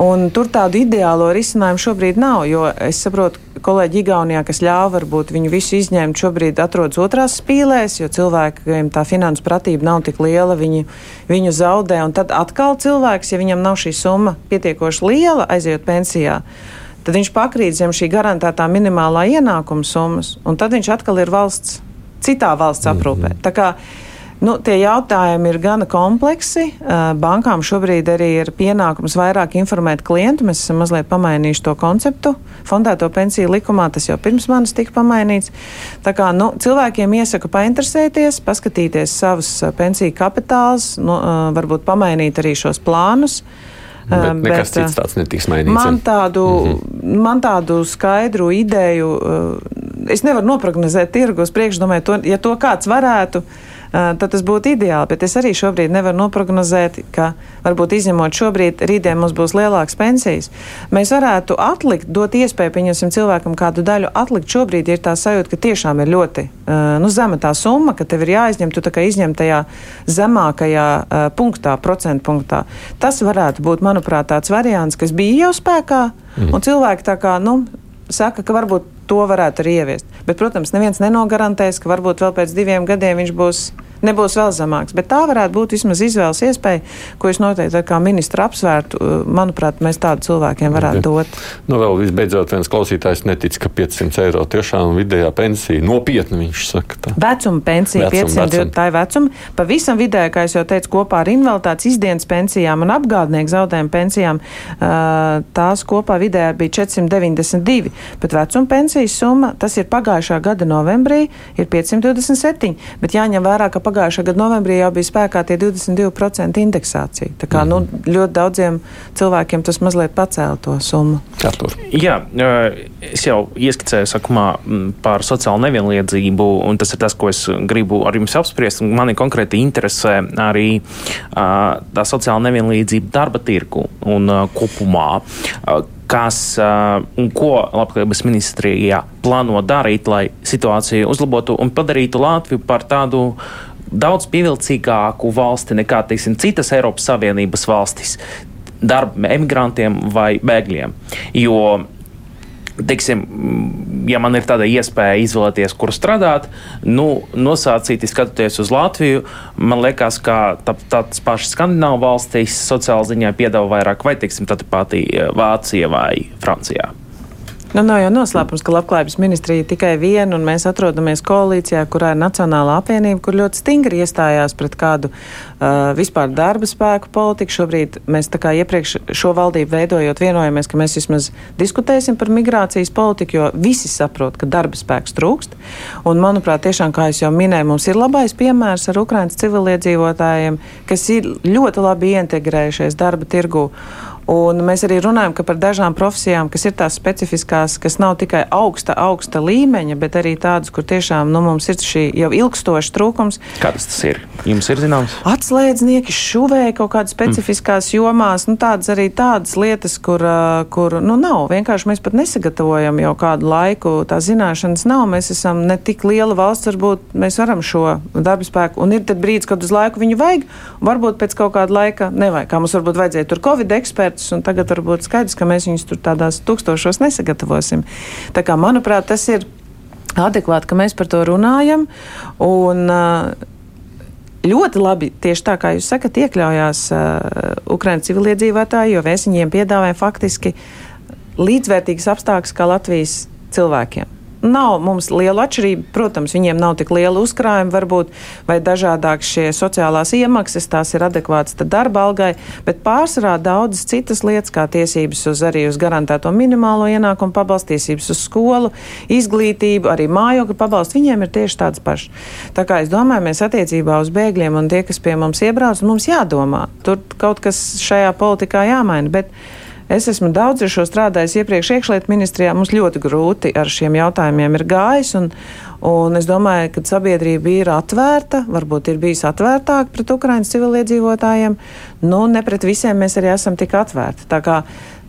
Un tur tādu ideālo risinājumu šobrīd nav, jo es saprotu, kolēģi Igaunijā, kas ļāva varbūt viņu visu izņemt, šobrīd atrodas otrās spīlēs, jo cilvēkiem tā finanses pratība nav tik liela, viņi, viņu zaudē. Un tad atkal cilvēks, ja viņam nav šī summa pietiekoši liela, aiziet pensijā, tad viņš pakrīt zem šī garantētā minimālā ienākuma summas, un tad viņš atkal ir valsts, citā valsts aprūpē. Mm -hmm. Nu, tie jautājumi ir gana kompleksi. Bankām šobrīd arī ir pienākums vairāk informēt klientu. Mēs esam mazliet pamainījuši to konceptu. Fondēto pensiju likumā tas jau pirms manis tika pamainīts. Tā kā nu, cilvēkiem iesaku painteresēties, paskatīties savus pensiju kapitālus, nu, varbūt pamainīt arī šos plānus. Bet nekas bet, cits tāds netiks mainīts. Man tādu, mm -hmm. man tādu skaidru ideju, es nevaru noprognozēt tirgus priekšdomē, to, ja to kāds varētu tad tas būtu ideāli. Bet es arī šobrīd nevaru noprognozēt, ka varbūt izņemot šobrīd, rītdien mums būs lielākas pensijas. Mēs varētu atlikt, dot iespēju pieņemsim cilvēkam kādu daļu atlikt. Šobrīd ir tā sajūta, ka tiešām ir ļoti nu, zema tā summa, ka tev ir jāizņem, tu tā kā izņem tajā zemākajā punktā, procentu punktā. Tas varētu būt, manuprāt, tāds variants, kas bija jau spēkā, mm. un cilvēki tā kā, nu, saka, ka varbūt to varētu arī ieviest. Bet, protams, neviens nenogarantēs, ka varbūt vēl pēc diviem gadiem viņš būs nebūs vēl zemāks. Bet tā varētu būt vismaz izvēles iespēja, ko es noteikti kā ministra apsvērtu. Manuprāt, mēs tādu cilvēkiem varētu dot. Nu, vēl visbeidzot, viens klausītājs netic, ka 500 eiro tiešām vidējā pensija nopietni viņš saka. Tā. Vecuma pensija vecum, 500, vecum. tā ir vecuma. Pavisam vidēji, kā jau teicu, kopā ar invaliditātes izdienas pensijām un apgādnieku zaudējumu pensijām, tās kopā vidēji bija 492. Bet vecuma pensijas summa, tas ir pagājušā gada novembrī, ir 527. Bet jāņem vērā, ka pagājušā gada novembrī jau bija spēkā tie 22% indeksācija. Tā kā nu, ļoti daudziem cilvēkiem tas mazliet pacēla to summu. Katur. Jā, es jau ieskicēju sakumā par sociālo nevienlīdzību, un tas ir tas, ko es gribu ar jums apspriest. Mani konkrēti interesē arī tā sociāla nevienlīdzība darba tirgu un kopumā kas un ko Labklājības ministrijā plāno darīt, lai situāciju uzlabotu un padarītu Latviju par tādu daudz pievilcīgāku valsti nekā teiksim, citas Eiropas Savienības valstis darba emigrantiem vai bēgļiem. Jo teiksim, ja man ir tāda iespēja izvēlēties, kur strādāt, nu, nosacīti skatoties uz Latviju, man liekas, ka tā, tādas pašas skandināvu valstīs sociāla ziņā piedāvā vairāk, vai, teiksim, tāda pati Vācija vai Francijā. Nu, nav jau noslēpums, ka labklājības ministrija tikai viena, un mēs atrodamies koalīcijā, kurā ir Nacionāla apvienība, kur ļoti stingri iestājās pret kādu uh, vispār darba spēku politiku. Šobrīd mēs tā kā iepriekš šo valdību veidojot vienojamies, ka mēs vismaz diskutēsim par migrācijas politiku, jo visi saprot, ka darba spēks trūkst. Un, manuprāt, tiešām, kā jau minēju, mums ir labais piemērs ar Ukraiņas civiliedzīvotājiem, kas ir ļoti labi integrējušies darba tirgu. Un mēs arī runājam par dažām profesijām, kas ir tās specifiskās, kas nav tikai augsta, augsta līmeņa, bet arī tādas, kur tiešām nu, mums ir šī jau ilgstoša trūkums. Kādas tas ir? Jums ir zināms? Atslēdznieki, šuvēji kaut kādas specifiskās mm. jomās, nu, tādas arī tādas lietas, kur, kur nu, nav. Vienkārši mēs pat nesagatavojam jau kādu laiku, tā zināšanas nav. Mēs esam ne tik liela valsts, varbūt mēs varam šo darba spēku, un ir brīdis, kad uz laiku viņu vajag, varbūt pēc kaut kāda laika nevajag. Kā mums varbūt vajadzēja tur Covid ekspertu ekspertus, un tagad varbūt skaidrs, ka mēs viņus tur tādās tūkstošos nesagatavosim. Tā kā, manuprāt, tas ir adekvāti, ka mēs par to runājam. Un, Ļoti labi, tieši tā kā jūs sakat, iekļaujās uh, Ukraiņu civiliedzīvotāji, jo mēs viņiem piedāvājam faktiski līdzvērtīgas apstākļus kā Latvijas cilvēkiem. Nav mums liela atšķirība. Protams, viņiem nav tik liela uzkrājuma, varbūt, vai dažādāk šie sociālās iemaksas, tās ir adekvātas darba algai, bet pārsvarā daudzas citas lietas, kā tiesības uz arī uz garantēto minimālo ienākumu pabalstu, tiesības uz skolu, izglītību, arī mājokļu pabalstu, viņiem ir tieši tāds pašs. Tā kā es domāju, mēs attiecībā uz bēgļiem un tie, kas pie mums iebrauc, mums jādomā. Tur kaut kas šajā politikā jāmaina. Bet, Es esmu daudz ar šo strādājis iepriekš iekšlietu ministrijā. Mums ļoti grūti ar šiem jautājumiem ir gājis. Un, un es domāju, ka sabiedrība ir atvērta, varbūt ir bijusi atvērtāka pret Ukraiņas civiliedzīvotājiem. Nu, ne pret visiem mēs arī esam tik atvērti.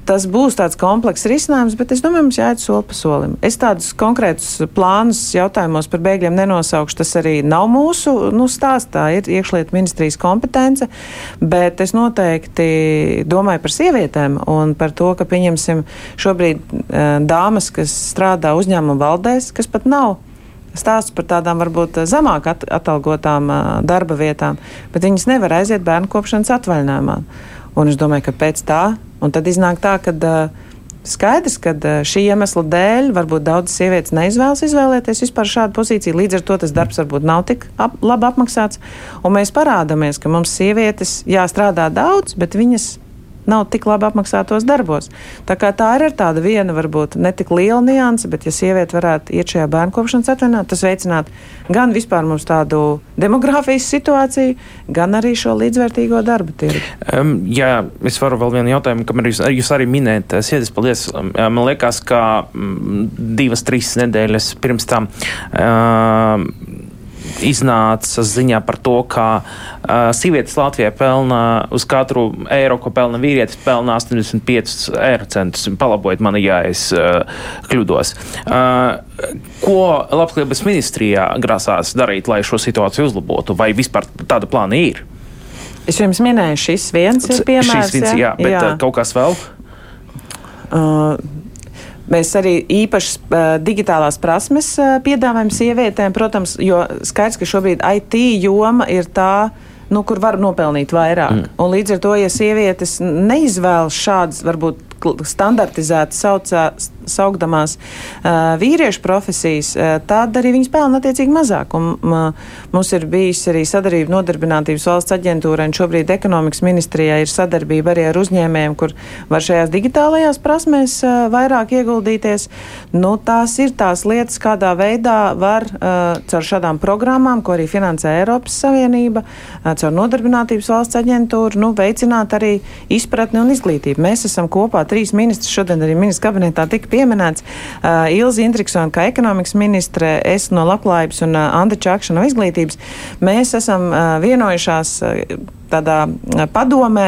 Tas būs tāds komplekss risinājums, bet es domāju, mums jāiet soli pa solim. Es tādus konkrētus plānus jautājumos par bēgļiem nenosaukšu. Tas arī nav mūsu nu, stāsts, tā ir iekšlietu ministrijas kompetence, bet es noteikti domāju par sievietēm un par to, ka pieņemsim šobrīd uh, dāmas, kas strādā uzņēmuma valdēs, kas pat nav stāsts par tādām varbūt zemāk at atalgotām uh, darba vietām, bet viņas nevar aiziet bērnu kopšanas atvaļinājumā. Un es domāju, ka pēc tā, un tad iznāk tā, ka skaidrs, ka šī iemesla dēļ varbūt daudzas sievietes neizvēlas izvēlēties vispār šādu pozīciju. Līdz ar to tas darbs varbūt nav tik ap, labi apmaksāts. Un mēs parādāmies, ka mums sievietes jāstrādā daudz, bet viņas nav tik labi apmaksātos darbos. Tā, tā ir tāda viena, varbūt ne tik liela nianse, bet, ja sieviete varētu iet šajā bērnu kopšanas atvaļinājumā, tas veicinātu gan vispār mums tādu demogrāfijas situāciju, gan arī šo līdzvērtīgo darbu tirgu. Um, jā, es varu vēl vienu jautājumu, kam jūs, jūs arī minējat. Sēdis, paldies. Man liekas, ka mm, divas, trīs nedēļas pirms tam. Uh, iznāca ziņā par to, ka uh, sievietes Latvijā pelna uz katru eiro, ko pelna vīrietis, pelna 85 eiro centus. Palabojiet mani, ja es uh, kļūdos. Uh, ko Labklājības ministrijā grasās darīt, lai šo situāciju uzlabotu? Vai vispār tāda plāna ir? Es jums minēju, šis viens ir piemērs. Šis viens, jā, jā bet jā. kaut kas vēl? Uh, Mēs arī īpašas uh, digitālās prasmes uh, piedāvājam sievietēm, protams, jo skaidrs, ka šobrīd IT joma ir tā, nu, kur var nopelnīt vairāk. Mm. Un līdz ar to, ja sievietes neizvēlas šādas, varbūt standartizētas saucā, saukdamās uh, vīriešu profesijas, uh, tad arī viņas pelna attiecīgi mazāk. Un, uh, mums ir bijis arī sadarbība nodarbinātības valsts aģentūrai, un šobrīd ekonomikas ministrijā ir sadarbība arī ar uzņēmējiem, kur var šajās digitālajās prasmēs uh, vairāk ieguldīties. Nu, tās ir tās lietas, kādā veidā var uh, caur šādām programmām, ko arī finansē Eiropas Savienība, uh, caur nodarbinātības valsts aģentūru, nu, veicināt arī izpratni un izglītību. Mēs esam kopā trīs ministri šodien arī ministra kabinetā tika pieminēts. Uh, Ilzi Indriksona kā ekonomikas ministre, es no labklājības un uh, Andra Čakša no izglītības. Mēs esam uh, vienojušās. Uh, tādā padomē,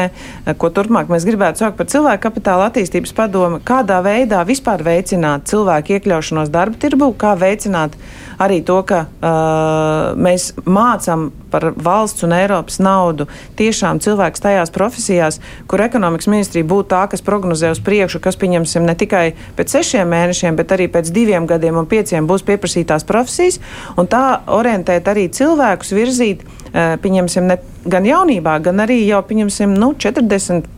ko turpmāk mēs gribētu saukt par cilvēku kapitāla attīstības padomu, kādā veidā vispār veicināt cilvēku iekļaušanos darba tirbu, kā veicināt arī to, ka uh, mēs mācām par valsts un Eiropas naudu tiešām cilvēks tajās profesijās, kur ekonomikas ministrija būtu tā, kas prognozē uz priekšu, kas pieņemsim ne tikai pēc sešiem mēnešiem, bet arī pēc diviem gadiem un pieciem būs pieprasītās profesijas, un tā orientēt arī cilvēkus virzīt pieņemsim, ne, gan jaunībā, gan arī jau, pieņemsim, nu, 40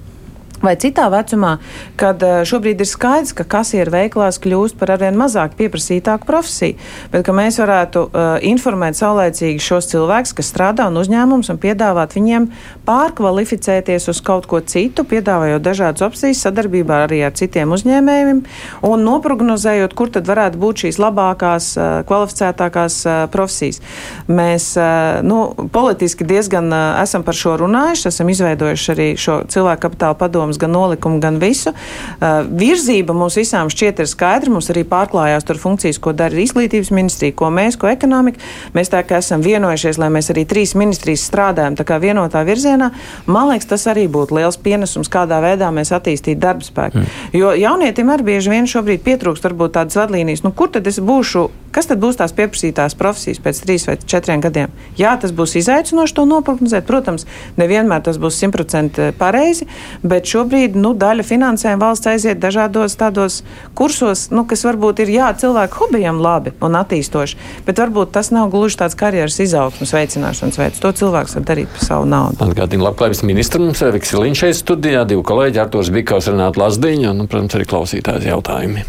vai citā vecumā, kad eh, šobrīd ir skaidrs, ka kasieru veiklās kļūst par arvien mazāk pieprasītāku profesiju, bet ka mēs varētu uh, informēt saulēcīgi šos cilvēkus, kas strādā un uzņēmums, un piedāvāt viņiem pārkvalificēties uz kaut ko citu, piedāvājot dažādas opcijas sadarbībā arī ar citiem uzņēmējiem un noprognozējot, kur tad varētu būt šīs labākās, uh, kvalificētākās uh, profesijas. Mēs uh, nu, politiski diezgan uh, esam par šo runājuši, esam izveidojuši arī šo cilvēku kapitāla padomu padomus, gan nolikumu, gan visu. Uh, virzība mums visām šķiet ir skaidra. Mums arī pārklājās tur funkcijas, ko dara izglītības ministrija, ko mēs, ko ekonomika. Mēs tā kā esam vienojušies, lai mēs arī trīs ministrijas strādājam tā kā vienotā virzienā. Man liekas, tas arī būtu liels pienesums, kādā veidā mēs attīstītu darba spēku. Mm. Jo jaunietim arī bieži vien šobrīd pietrūkst varbūt tādas vadlīnijas, nu kur tad es būšu, kas tad būs tās pieprasītās profesijas pēc trīs vai četriem gadiem. Jā, tas būs izaicinoši to noprognozēt. Protams, nevienmēr tas būs simtprocentīgi pareizi, bet šo šobrīd nu, daļa finansējuma valsts aiziet dažādos tādos kursos, nu, kas varbūt ir jā, cilvēku hobijam labi un attīstoši, bet varbūt tas nav gluži tāds karjeras izaugsmas veicināšanas veids. To cilvēks var darīt par savu naudu. Atgādina labklājības ministrs Eviks Liņš šeit studijā, divi kolēģi Arturs Bikovs, Renāta Lazdiņa un, protams, arī klausītājs jautājumi.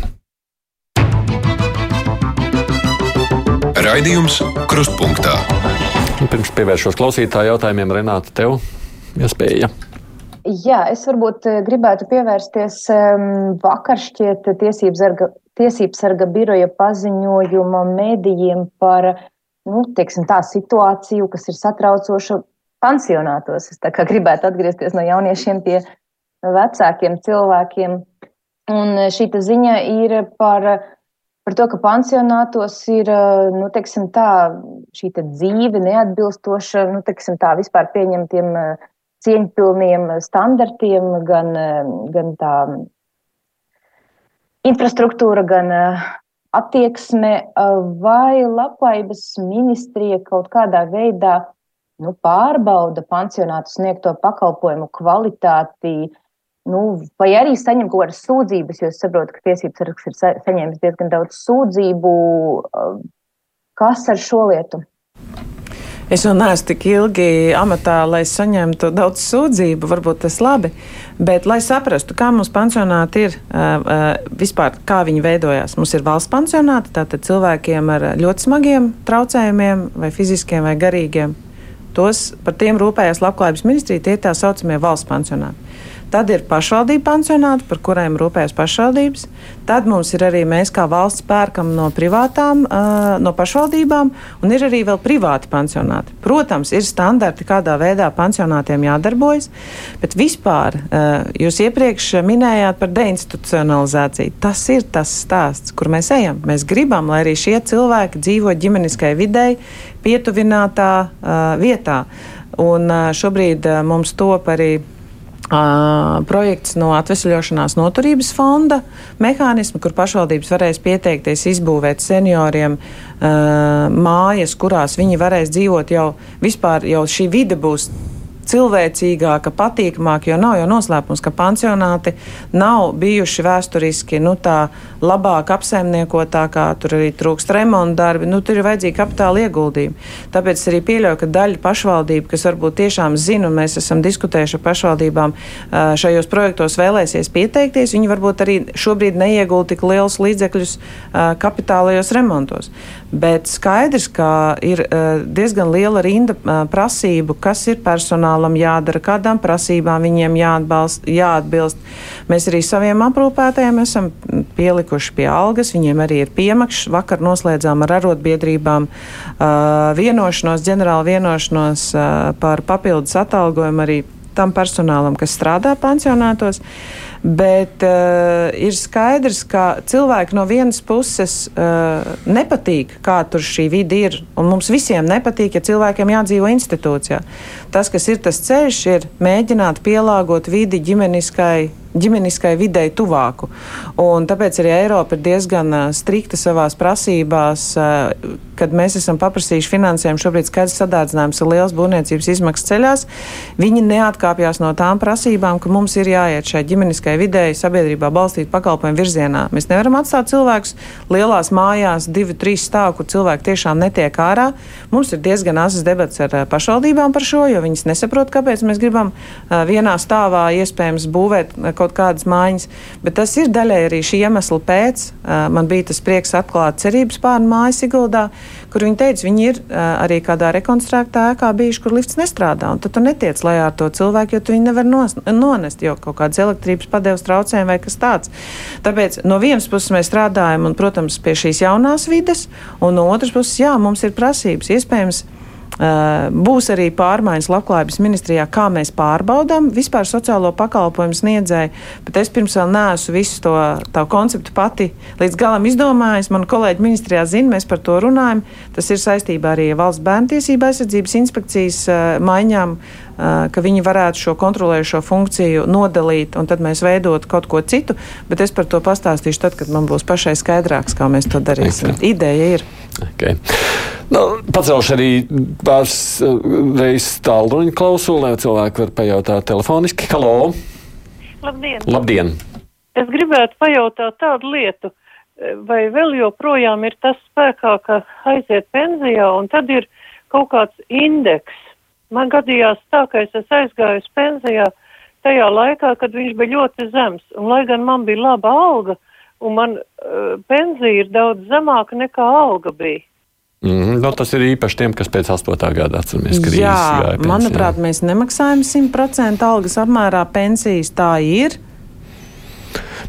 Raidījums Krustpunktā. Pirms pievēršos klausītāju jautājumiem, Renāta, tev iespēja. Ja Jā, es varbūt eh, gribētu pievērsties um, vakar šķiet tiesību sarga, tiesību sarga biroja paziņojuma medijiem par, nu, teiksim tā situāciju, kas ir satraucoša pansionātos. Es gribētu atgriezties no jauniešiem pie vecākiem cilvēkiem. Un eh, šī ziņa ir par, par to, ka pansionātos ir, eh, nu, tā, šī dzīve neatbilstoša, nu, tā, vispār pieņemtiem cieņpilniem standartiem, gan, gan tā infrastruktūra, gan eh, attieksme, eh, vai labklājības ministrija kaut kādā veidā nu, pārbauda pansionātu sniegto pakalpojumu kvalitāti, nu, vai arī saņem kaut kādas sūdzības, jo es saprotu, ka tiesības sargs ir saņēmis diezgan daudz sūdzību. Eh, kas ar šo lietu? Es jau neesmu tik ilgi amatā, lai saņemtu daudz sūdzību, varbūt tas labi. Bet, lai saprastu, kā mums pansionāti ir, vispār kā viņi veidojās, mums ir valsts pansionāti, tātad cilvēkiem ar ļoti smagiem traucējumiem, vai fiziskiem, vai garīgiem. Tos par tiem rūpējās Labklājības ministrija, tie ir tā saucamie valsts pansionāti. Tad ir pašvaldību pansionāti, par kuriem rūpējas pašvaldības. Tad mums ir arī mēs, kā valsts, pērkam no privātām, no pašvaldībām, un ir arī vēl privāti pansionāti. Protams, ir standarti, kādā veidā pansionātiem jādarbojas, bet vispār jūs iepriekš minējāt par deinstitucionalizāciju. Tas ir tas stāsts, kur mēs ejam. Mēs gribam, lai arī šie cilvēki dzīvo ģimeniskai videi, pietuvinātā vietā. Un šobrīd mums top arī Uh, projekts no atvesļošanās noturības fonda mehānisma, kur pašvaldības varēs pieteikties izbūvēt senioriem uh, mājas, kurās viņi varēs dzīvot jau vispār, jau šī vide būs cilvēcīgāka, patīkamāka, jo nav jau noslēpums, ka pansionāti nav bijuši vēsturiski nu, tā labāk apsaimniekotākā, tur arī trūkst remonta darbi, nu, tur ir vajadzīgi kapitāla ieguldījumi. Tāpēc arī pieļauju, ka daļa pašvaldību, kas varbūt tiešām zina, un mēs esam diskutējuši ar pašvaldībām šajos projektos vēlēsies pieteikties, viņi varbūt arī šobrīd neiegulda tik liels līdzekļus kapitālajos remontos. Bet skaidrs, ka ir diezgan liela rinda prasību, kas ir personālam jādara, kādām prasībām viņiem jāatbalst, jāatbilst. Mēs arī saviem aprūpētājiem esam pielikuši pie algas, viņiem arī ir piemakšs. Vakar noslēdzām ar arotbiedrībām uh, vienošanos, ģenerālu vienošanos uh, par papildus atalgojumu arī tam personālam, kas strādā pansionātos. Bet uh, ir skaidrs, ka cilvēki no vienas puses uh, nepatīk, kā tur šī vide ir. Mums visiem nepatīk, ja cilvēkiem jādzīvo institūcijā. Tas, kas ir tas ceļš, ir mēģināt pielāgot vidi ģimeniskai ģimeniskai videi tuvāku. Un tāpēc arī Eiropa ir diezgan strikta savās prasībās, kad mēs esam paprasījuši finansējumu. Šobrīd skaidrs sadārdzinājums ir liels būvniecības izmaksas ceļās. Viņi neatkāpjas no tām prasībām, ka mums ir jāiet šai ģimeniskai videi, sabiedrībā balstīt pakalpojumu virzienā. Mēs nevaram atstāt cilvēkus lielās mājās, divi, trīs stāvu, kur cilvēki tiešām netiek ārā. Mums ir diezgan asas debats ar pašvaldībām par šo, jo viņas nesaprot, kāpēc mēs gribam vienā stāvā iespējams būvēt kaut kādas mājas, bet tas ir daļai arī šī iemesla pēc. Man bija tas prieks atklāt cerības pārnu māju Siguldā, kur viņi teica, viņi ir arī kādā rekonstruētā ēkā bijuši, kur lifts nestrādā. Tad tu netiec lejā ar to cilvēku, jo tu viņu nevar nos, nonest, jo kaut kādas elektrības padevas traucējumi vai kas tāds. Tāpēc no vienas puses mēs strādājam, un, protams, pie šīs jaunās vides, un no otras puses, jā, mums ir prasības. Iespējams, būs arī pārmaiņas labklājības ministrijā, kā mēs pārbaudām vispār sociālo pakalpojumu sniedzēju, bet es pirms vēl neesmu visu to konceptu pati līdz galam izdomājis. Man kolēģi ministrijā zina, mēs par to runājam. Tas ir saistībā arī ar valsts bērntiesība aizsardzības inspekcijas uh, maiņām, uh, ka viņi varētu šo kontrolējušo funkciju nodalīt un tad mēs veidot kaut ko citu, bet es par to pastāstīšu tad, kad man būs pašai skaidrāks, kā mēs to darīsim. Ideja ir. Okay. Nu, pacelšu arī pāris uh, reizes tālruņa klausuli, lai cilvēki var pajautāt telefoniski. Halo! Labdien! Labdien. Es gribētu pajautāt tādu lietu, vai vēl joprojām ir tas spēkā, ka aiziet pensijā un tad ir kaut kāds indeks. Man gadījās tā, ka es esmu aizgājis pensijā tajā laikā, kad viņš bija ļoti zems, un lai gan man bija laba alga, un man uh, pensija ir daudz zemāka nekā alga bija. Mm, no, tas ir īpaši tiem, kas pēc 8. gada atceramies krīzes. Jā, pensijā. manuprāt, mēs nemaksājam 100% algas apmērā pensijas. Tā ir.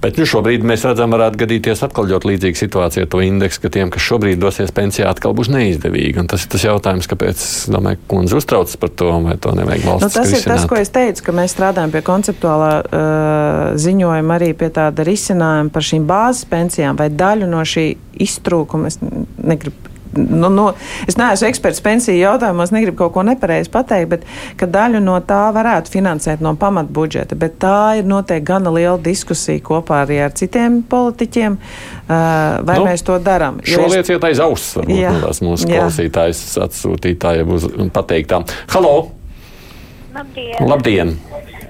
Bet nu, šobrīd mēs redzam, varētu gadīties atkal ļoti līdzīga situācija ar to indeksu, ka tiem, kas šobrīd dosies pensijā, atkal būs neizdevīgi. Un tas ir tas jautājums, kāpēc domāju, kundze uztraucas par to, vai to nevajag valsts. Nu, tas ir tas, ko es teicu, ka mēs strādājam pie konceptuālā uh, ziņojuma, arī pie tāda risinājuma par šīm bāzes pensijām vai daļu no šī iztrūkuma. Es negribu nu, nu, es neesmu eksperts pensiju jautājumos, negribu kaut ko nepareizi pateikt, bet ka daļu no tā varētu finansēt no pamatbudžeta. Bet tā ir noteikti gana liela diskusija kopā arī ar citiem politiķiem, vai nu, mēs to darām. Šo es... lietu iet aiz auss, varbūt jā, mūsu jā. klausītājas atsūtītāja uz pateiktām. Halo! Labdien! Labdien.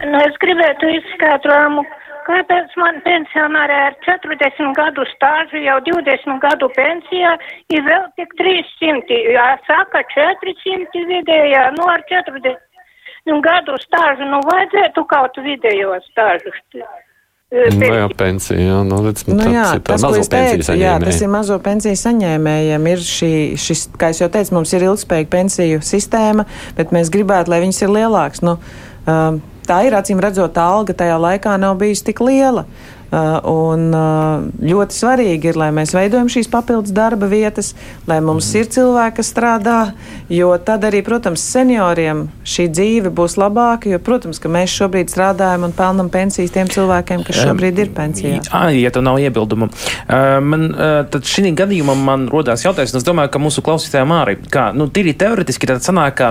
Nu, es gribētu izskaidrojumu Kāpēc man pensionārē ar 40 gadu stāžu jau 20 gadu pensijā ir vēl tik 300, jā, saka 400 vidējā, nu ar 40 nu, gadu stāžu, nu vajadzētu kaut vidējo stāžu. Nu, jā, pensija. Jā, nu, redz, nu, jā, tas, ko es teicu, jā, tas ir mazo pensiju saņēmējiem. Ir šī, šis, kā jau teicu, mums ir ilgspējīga pensiju sistēma, bet mēs gribētu, lai viņas ir lielākas. Nu, um, tā ir acīm redzot, tā alga tajā laikā nav bijusi tik liela. Uh, un uh, ļoti svarīgi ir, lai mēs veidojam šīs papildus darba vietas, lai mums ir cilvēki, kas strādā, jo tad arī, protams, senioriem šī dzīve būs labāka, jo, protams, ka mēs šobrīd strādājam un pelnam pensijas tiem cilvēkiem, kas šobrīd ir pensijā. Jā, ja tev nav iebildumu. Uh, man, tad šī gadījumā man rodās jautājums, un es domāju, ka mūsu klausītājiem arī, kā, nu, tīri teoretiski tad sanāk, ka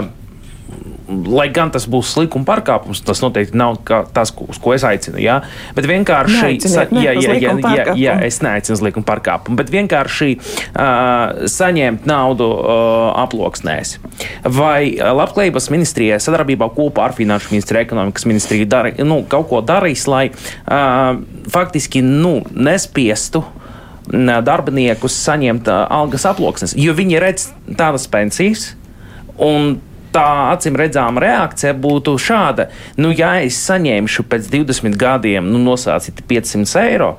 lai gan tas būs likuma pārkāpums, tas noteikti nav tas, uz ko es aicinu. Jā? Bet vienkārši, sa, jā, jā, jā, jā, jā, es neaicinu uz likuma pārkāpumu, bet vienkārši uh, saņemt naudu uh, aploksnēs. Vai Labklājības ministrijai sadarbībā kopā ar Finanšu ministriju, ekonomikas ministriju dar, nu, kaut ko darīs, lai uh, faktiski nu, nespiestu darbiniekus saņemt algas aploksnes, jo viņi redz tādas pensijas. Un tā acīm redzama reakcija būtu šāda: nu, ja es saņemšu pēc 20 gadiem, nu, nosācīt 500 eiro,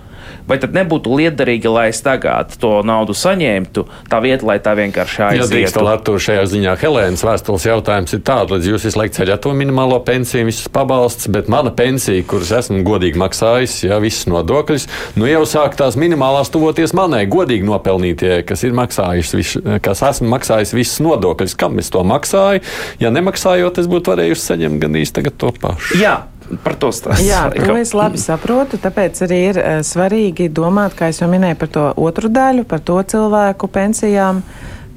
vai tad nebūtu liederīgi, lai es tagad to naudu saņemtu, tā vieta, lai tā vienkārši aizietu? Jā, drīkst, Artur, šajā ziņā Helēnas vēstules jautājums ir tāds, lai jūs visu laiku ceļat to minimālo pensiju, visus pabalsts, bet mana pensija, kuras esmu godīgi maksājis, ja visas nodokļus, nu jau sāk tās minimālās tuvoties manai godīgi nopelnītie, kas ir maksājis, visu, kas esmu maksājis visas nodokļus, kam es to maksāju. Ja nemaksājot, es būtu varējusi saņemt gan īsti to pašu. Jā, par to stāstīt. Jā, to es labi saprotu. Tāpēc arī ir uh, svarīgi domāt, kā jau minēju, par to otru daļu, par to cilvēku pensijām,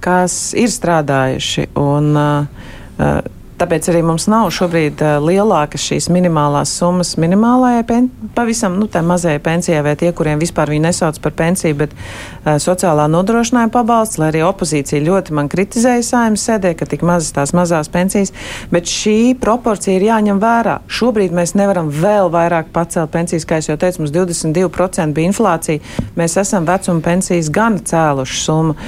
kas ir strādājuši. Un, uh, Tāpēc arī mums nav šobrīd uh, lielākas šīs minimālās summas minimālajai, pen, pavisam nu, mazajai pensijai, vai tie, kuriem vispār viņi nesauc par pensiju, bet uh, sociālā nodrošinājuma pabalsts, lai arī opozīcija ļoti man kritizēja saimnes sēdē, ka tik mazas tās mazās pensijas, bet šī proporcija ir jāņem vērā. Šobrīd mēs nevaram vēl vairāk pacelt pensijas, kā jau teicu, mums 22% bija inflācija, mēs esam vecuma pensijas gan cēluši summu,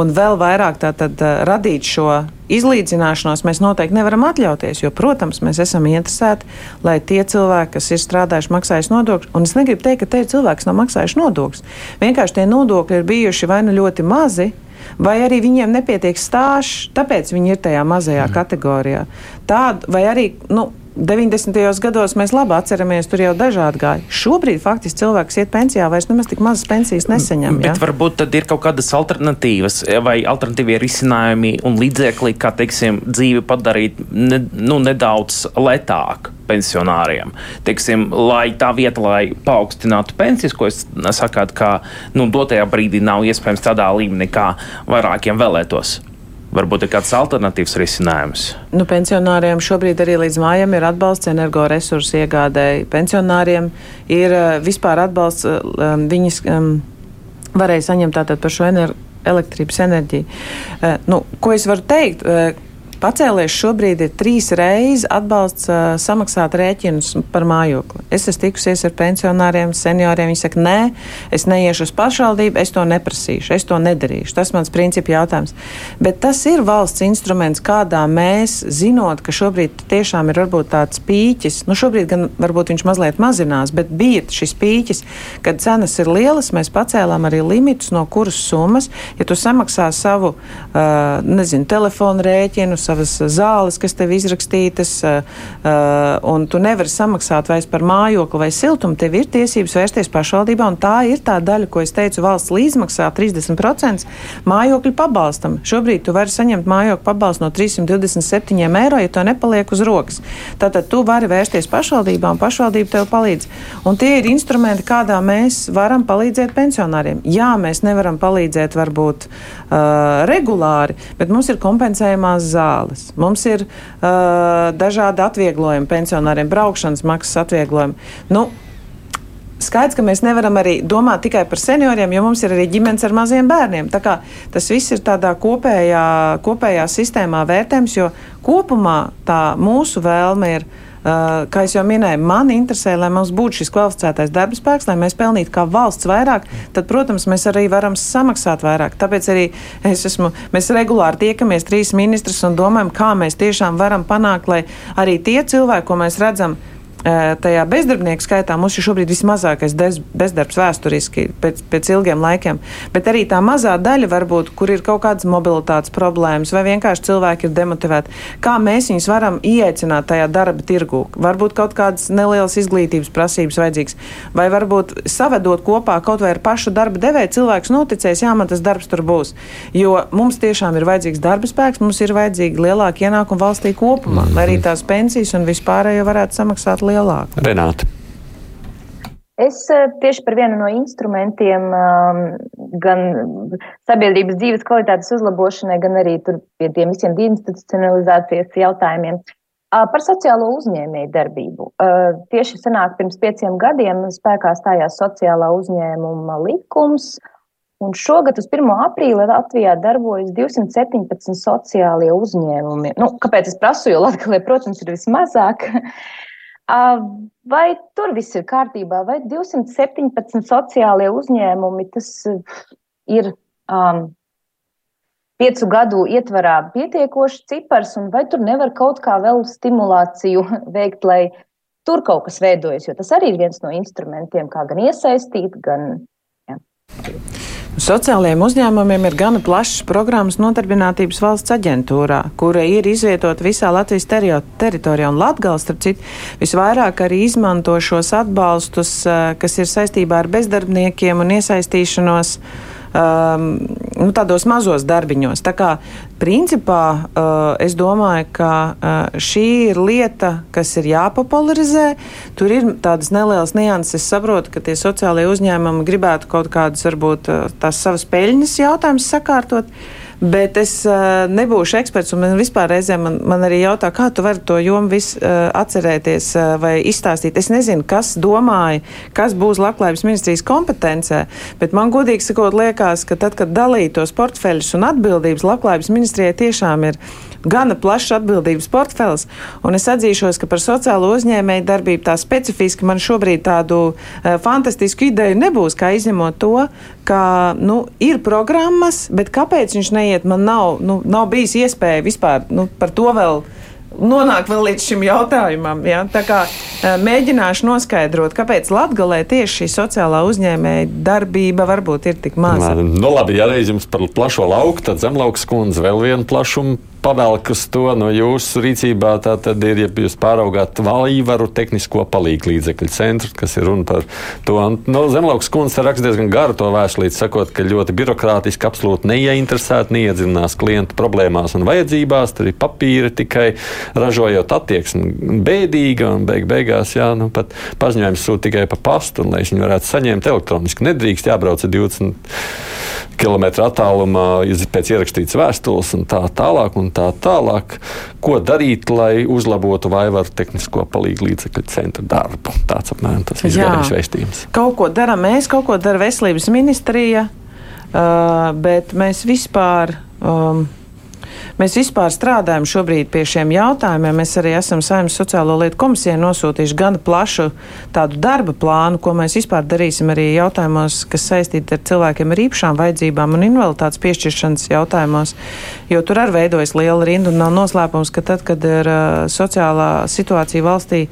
un vēl vairāk tātad uh, radīt šo izlīdzināšanos mēs noteikti nevaram atļauties, jo, protams, mēs esam interesēti, lai tie cilvēki, kas ir strādājuši, maksājuši nodokļus, un es negribu teikt, ka te ir cilvēki, kas nav maksājuši nodokļus. Vienkārši tie nodokļi ir bijuši vai nu ļoti mazi, vai arī viņiem nepietiek stāsts, tāpēc viņi ir tajā mazajā mm. kategorijā. Tāda, vai arī, nu, 90. gados mēs labi atceramies, tur jau dažādi gāja. Šobrīd faktiski cilvēks iet pensijā, vairs nemaz tik mazas pensijas nesaņem. Bet ja? varbūt tad ir kaut kādas alternatīvas vai alternatīvie risinājumi un līdzekļi, kā teiksim, dzīvi padarīt ne, nu, nedaudz letāku pensionāriem. Teiksim, lai tā vieta, lai paaugstinātu pensijas, ko es sakātu, ka nu, dotajā brīdī nav iespējams tādā līmenī, kā vairākiem vēlētos. Varbūt ir kāds alternatīvs risinājums. Nu, pensionāriem šobrīd arī līdz mājām ir atbalsts energoresursu iegādēji. Pensionāriem ir uh, vispār atbalsts, uh, um, viņas um, varēja saņemt tātad par šo ener elektrības enerģiju. Uh, nu, ko es varu teikt? Pacēlies šobrīd ir trīs reizes atbalsts uh, samaksāt rēķinus par mājokli. Es esmu tikusies ar pensionāriem, senioriem. Viņi saka, nē, es neiešu uz pašvaldību, es to neprasīšu, es to nedarīšu. Tas mans principu jautājums. Bet tas ir valsts instruments, kādā mēs, zinot, ka šobrīd tiešām ir varbūt tāds pīķis, nu šobrīd gan varbūt viņš mazliet mazinās, bet bija šis pīķis, kad cenas ir lielas, mēs pacēlām arī limitus, no kuras summas, ja tu samaksā savu, uh, nezinu, telefonu rēķinu, savas zāles, kas tev izrakstītas, un tu nevari samaksāt vairs par mājokli vai siltumu, tev ir tiesības vērsties pašvaldībā, un tā ir tā daļa, ko es teicu, valsts līdzmaksā 30% mājokļu pabalstam. Šobrīd tu vari saņemt mājokļu pabalstu no 327 eiro, ja to nepaliek uz rokas. Tātad tu vari vērsties pašvaldībā, un pašvaldība tev palīdz. Un tie ir instrumenti, kādā mēs varam palīdzēt pensionāriem. Jā, mēs nevaram palīdzēt varbūt uh, regulāri, bet mums ir kompensējumās zāles zāles. Mums ir uh, dažādi atvieglojumi pensionāriem, braukšanas maksas atvieglojumi. Nu, Skaidrs, ka mēs nevaram arī domāt tikai par senioriem, jo mums ir arī ģimenes ar maziem bērniem. Tā kā tas viss ir tādā kopējā, kopējā sistēmā vērtējums, jo kopumā tā mūsu vēlme ir kā jau minēju, man interesē, lai mums būtu šis kvalificētais darba spēks, lai mēs pelnītu kā valsts vairāk, tad, protams, mēs arī varam samaksāt vairāk. Tāpēc arī es esmu, mēs regulāri tiekamies trīs ministrus un domājam, kā mēs tiešām varam panākt, lai arī tie cilvēki, ko mēs redzam, tajā bezdarbnieku skaitā mums ir šobrīd vismazākais bezdarbs vēsturiski pēc, pēc ilgiem laikiem. Bet arī tā mazā daļa, varbūt, kur ir kaut kādas mobilitātes problēmas, vai vienkārši cilvēki ir demotivēti, kā mēs viņus varam ieaicināt tajā darba tirgū. Varbūt kaut kādas nelielas izglītības prasības vajadzīgas, vai varbūt savedot kopā kaut vai ar pašu darba devēju, cilvēks noticēs, jā, man tas darbs tur būs. Jo mums tiešām ir vajadzīgs darba spēks, mums ir vajadzīgi lielāki ienākumi valstī kopumā, mm -hmm. lai arī tās pensijas un vispārējo varētu samaksāt lielāk lielāka. Renāta. Es eh, tieši par vienu no instrumentiem um, gan sabiedrības dzīves kvalitātes uzlabošanai, gan arī pie tiem visiem deinstitucionalizācijas jautājumiem Par sociālo uzņēmēju darbību. Tieši senāk pirms pieciem gadiem spēkā stājās sociālā uzņēmuma likums, un šogad uz 1. aprīli Latvijā darbojas 217 sociālie uzņēmumi. Nu, kāpēc es prasu? Jo Latvijā, protams, ir vismazāk. Vai tur viss ir kārtībā, vai 217 sociālie uzņēmumi tas ir um, piecu gadu ietvarā pietiekošs cipars, un vai tur nevar kaut kā vēl stimulāciju [laughs] veikt, lai tur kaut kas veidojas, jo tas arī ir viens no instrumentiem, kā gan iesaistīt, gan. Ja. Sociālajiem uzņēmumiem ir gana plašas programmas nodarbinātības valsts aģentūrā, kura ir izvietota visā Latvijas teritorijā. Un Latgals, starp citu, visvairāk arī izmanto šos atbalstus, eh, kas ir saistībā ar bezdarbniekiem un iesaistīšanos uh, um, nu, tādos mazos darbiņos. Tā kā principā uh, es domāju, ka uh, šī ir lieta, kas ir jāpopularizē. Tur ir tādas nelielas nianses. Es saprotu, ka tie sociālie uzņēmumi gribētu kaut kādas, varbūt, uh, tās savas peļņas jautājumus sakārtot. Bet es uh, nebūšu eksperts, man vispār reizē man, man arī jautā, kā tu vari to jomu visu uh, atcerēties uh, vai izstāstīt. Es nezinu, kas domāja, kas būs labklājības ministrijas kompetencē, bet man godīgi sakot, liekas, ka tad, kad dalītos portfeļus un atbildības labklājības ministrijai tiešām ir gana plašs atbildības portfels. Un es atzīšos, ka par sociālo uzņēmēju darbību tā specifiski man šobrīd tādu uh, fantastisku ideju nebūs, kā izņemot to, ka nu, ir programmas, bet kāpēc viņš neiet, man nav, nu, nav bijis iespēja vispār nu, par to vēl nonāk vēl līdz šim jautājumam. Ja? Tā kā mēģināšu noskaidrot, kāpēc Latvijā tieši šī sociālā uzņēmēja darbība varbūt ir tik maza. Nu, labi, ja reiz jums par plašo lauku, tad zemlauks kundze vēl vienu plašumu pavelk uz to no jūsu rīcībā. Tā tad ir, ja jūs pāraugāt valīvaru tehnisko palīgu līdzekļu centru, kas ir runa par to. No Zemlauks kundze raksta diezgan garu to vēstulīti, sakot, ka ļoti birokrātiski, absolūti neieinteresēti, neiedziļinās klientu problēmās un vajadzībās. Tur ir papīri tikai ražojot attieksmi bēdīga un beig beigās, jā, nu pat paziņojums sūta tikai pa pastu, un lai viņi varētu saņemt elektroniski. Nedrīkst jābrauc 20 km attālumā, pēc ierakstītas vēstules un tā tālāk. Un tā tālāk. Ko darīt, lai uzlabotu Vaivaru tehnisko palīdzību līdzekļu centra darbu? Tāds apmēram tas izgarais vēstījums. Kaut ko dara mēs, kaut ko dara veselības ministrija, uh, bet mēs vispār. Um, Mēs vispār strādājam šobrīd pie šiem jautājumiem. Mēs arī esam Saimnes sociālo lietu komisijai nosūtījuši gana plašu tādu darba plānu, ko mēs vispār darīsim arī jautājumos, kas saistīti ar cilvēkiem ar īpašām vajadzībām un invaliditātes piešķiršanas jautājumos, jo tur arī veidojas liela rinda un nav noslēpums, ka tad, kad ir uh, sociālā situācija valstī